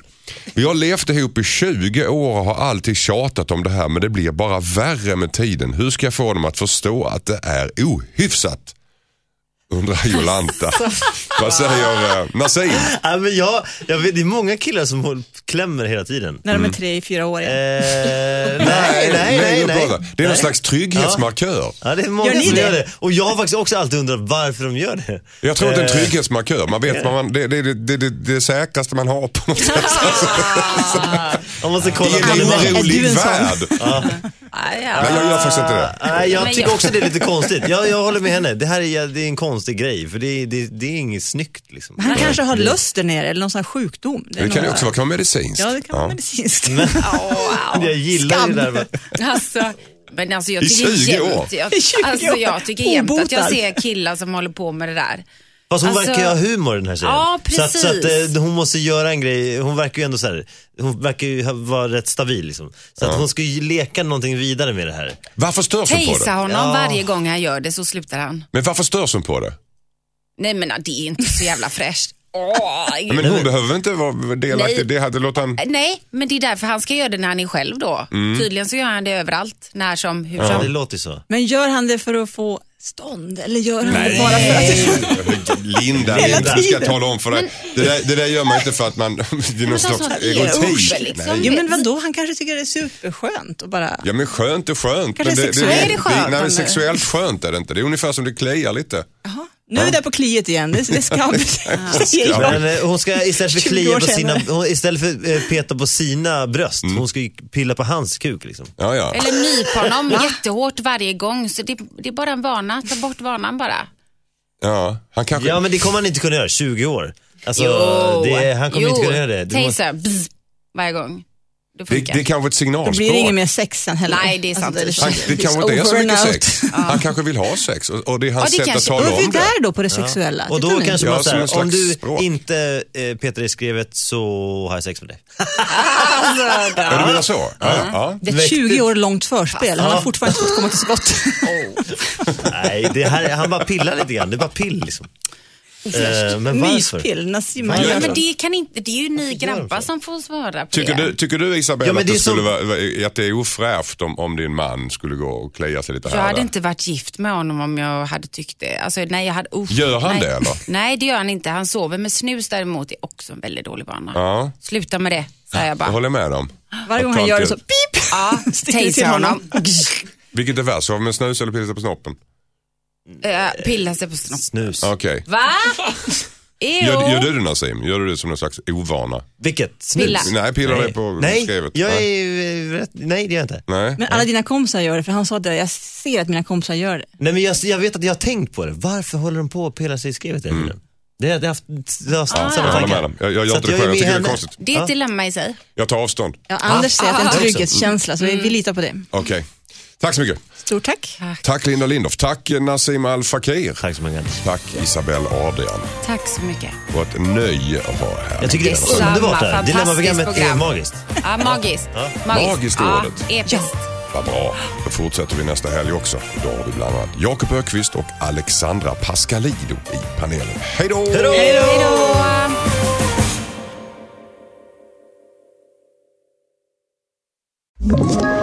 B: Vi har levt ihop i 20 år och har alltid tjatat om det här men det blir bara värre med tiden. Hur ska jag få dem att förstå att det är ohyfsat? Undrar Jolanta. Vad säger uh, Nassim?
D: Ja, men jag, jag vet, det är många killar som klämmer hela tiden.
A: När de är tre, fyra år.
D: Eh, nej, nej, nej. nej,
B: Uppehålla. Det är någon
D: Nej.
B: slags trygghetsmarkör.
D: Ja, det är många
A: Gör ni
D: som
A: det?
D: gör det. Och jag har faktiskt också alltid undrat varför de gör det.
B: Jag tror att det är en
D: Eh,
B: trygghetsmarkör. Man vet man, det, det, det, det, det, det säkraste man har på något sätt.
D: Om man ska kolla det.
A: Är
B: orolig
A: en sån?
B: värld.
E: Ja.
B: Nej, jag gör faktiskt inte det.
D: Nej, jag tycker också det är lite konstigt. Jag, jag håller med henne. Det här är, det är en konstig grej, för det, är- det, det är inget snyggt. Liksom.
A: Han kanske har lust där nere eller någon sån här sjukdom.
B: Det kan ju också vara kan vara medicinskt.
A: Ja, det kan vara medicinskt.
D: Jag gillar
A: Skam.
D: det där med,
E: Alltså, men alltså jag
B: I
E: tycker
B: 20 år.
E: jämt, jag,
A: I 20
E: alltså jag tycker jämt att jag ser killar som håller på med det där.
D: Fast hon
E: Alltså-
D: verkar ju ha humor den här tjejen.
E: Ja,
D: så att, så att
E: precis.
D: eh, hon måste göra en grej, hon verkar ju ändå så här, hon verkar ju vara rätt stabil liksom. Så att hon ska ju leka någonting vidare med det här.
B: Varför störs hon på det?
E: honom
D: Ja.
E: varje gång han gör det så slutar han.
B: Men varför störs hon på det?
E: Nej men det är inte så jävla fräscht. Åh,
B: Men hon behöver inte vara delaktig.
E: Nej.
B: Det hade låtit han...
E: Nej, men det är därför han ska göra det när han är själv då.
B: Mm.
E: Tydligen så gör han det överallt, när som, hur
D: Ja. Det
E: som.
D: låter så.
A: Men gör han det för att få stånd eller gör han det bara för att...
B: Linda,
A: Hela
B: Linda, ska jag
A: tiden.
B: tala om för dig. Det där, det där gör man inte för att man... Det är någon
E: Men
B: slags
E: alltså,
B: erotik.
E: usch, liksom.
B: Nej.
A: Jo men vadå, han kanske tycker det är superskönt och bara...
B: Ja men skönt är skönt.
A: Kanske
B: men det,
A: sexuellt.
E: Är det skönt,
B: nej, men sexuellt skönt är det inte. Det är ungefär som det kliar lite.
A: Jaha. Nu är vi där på kliet igen, det, det ska.
D: Men eh, hon ska istället för
A: 20
D: klia på sina, hon, istället för eh, peta på sina bröst,
B: Mm.
D: hon ska ju pilla på hans kuk liksom.
B: Ja, ja.
E: Eller nypa honom jättehårt varje gång. Så det, det är bara en vana, ta bort vanan bara.
B: ja. Han kanske...
D: Ja men det kommer han inte kunna göra, 20 år. Alltså, det, han kommer
E: jo.
D: inte kunna göra det. det måste,
E: Taser, bzz, varje gång. Det
B: det, det är kanske ett
A: Då
B: signalspråk.
A: blir det inget mer sex sen heller.
E: Nej, det är sant.
A: Alltså,
B: Han, det
A: it's
B: kanske inte är så mycket sex. Han kanske vill ha sex och, och det är hans
E: Ja, det
B: sätt att tala
A: Då är vi
B: om det.
A: där då på det sexuella.
D: och
A: Titta
D: då
A: nu.
D: kanske
B: Ja,
D: man säger, om du
B: språk.
D: inte eh, petar i skrevet så har jag sex med dig.
B: Ja, du menar så? Ja, ja. ja.
A: Det är ett 20 år långt förspel, han har
D: Ja.
A: fortfarande inte fått komma till skott.
D: Nej, det här, han bara pillar lite grann. Det är bara pill liksom. Eh, men varför?
A: Myspill, Nassim
D: Varför?
E: Ja, men det, kan inte, det är ju ni grabbar som får svara på
B: Tycker
E: det.
B: du, tycker du Isabella
D: Ja, men
B: att,
D: det
B: det
D: är
B: skulle
D: som-
B: vara, att det är ofräscht om, om din man skulle gå och klia sig lite
E: Jag
B: här och
E: hade
B: där?
E: inte varit gift med honom om jag hade tyckt det. Alltså, nej, jag hade, usch,
B: Gör han
E: nej.
B: det, eller?
E: Nej, det gör han inte. Han sover. Men snus däremot är också en väldigt dålig vana.
B: Ja.
E: Sluta med det, säger jag
B: Jag
E: bara.
B: håller med dem.
A: Varje gång han gör det så pip!
E: Ja,
A: Sticker det till
E: taser honom.
B: Vilket är värst, sova med snus eller sig på snoppen?
E: Äh, pilla sig på snoppen.
D: Snus.
B: Okej.
E: Va? Ew.
B: Gör, gör du det Nassim? Gör du det som någon slags ovana?
D: Vilket? Snus?
E: Pilla.
B: Nej, pillar
D: Nej.
B: dig på
D: nej.
B: skrevet?
D: Jag
B: Nej.
D: är, eh, rätt- nej, det gör jag inte.
B: Nej.
A: Men alla dina kompisar gör det, för han sa det, jag ser att mina kompisar gör det.
D: Nej, men jag, jag vet att jag har tänkt på det. Varför håller de på att pilla sig i skrevet hela tiden? Det, har- har haft har haft samma
B: Mm. Jag håller
D: tankar.
B: med dem. Jag, jag gör inte det
D: är
B: själv, jag
D: med
B: tycker det är
D: henne.
B: konstigt.
E: Det är ett dilemma i sig.
B: Jag tar avstånd.
A: Ja, Anders säger att det är
D: ah,
A: en
D: också.
A: trygghetskänsla, så vi, vi litar på det.
B: Okej. Tack så mycket.
A: Stort tack.
B: Tack Linda Lindorff. Tack Nassim Al Fakir.
D: Tack så mycket.
B: Tack Isabelle Adrian.
E: Tack så mycket.
B: Det var ett nöje att ha här.
D: Jag tycker det är underbart det här. Dilemmaprogrammet är magiskt.
E: Ja, magiskt.
B: Magiskt är
E: ja,
B: ordet.
E: Episkt.
B: Vad bra. Då fortsätter vi nästa helg också. Då har vi bland annat Jakob Ökvist och Alexandra Pascalido i panelen. Hej då!
E: Hej då!
C: Ett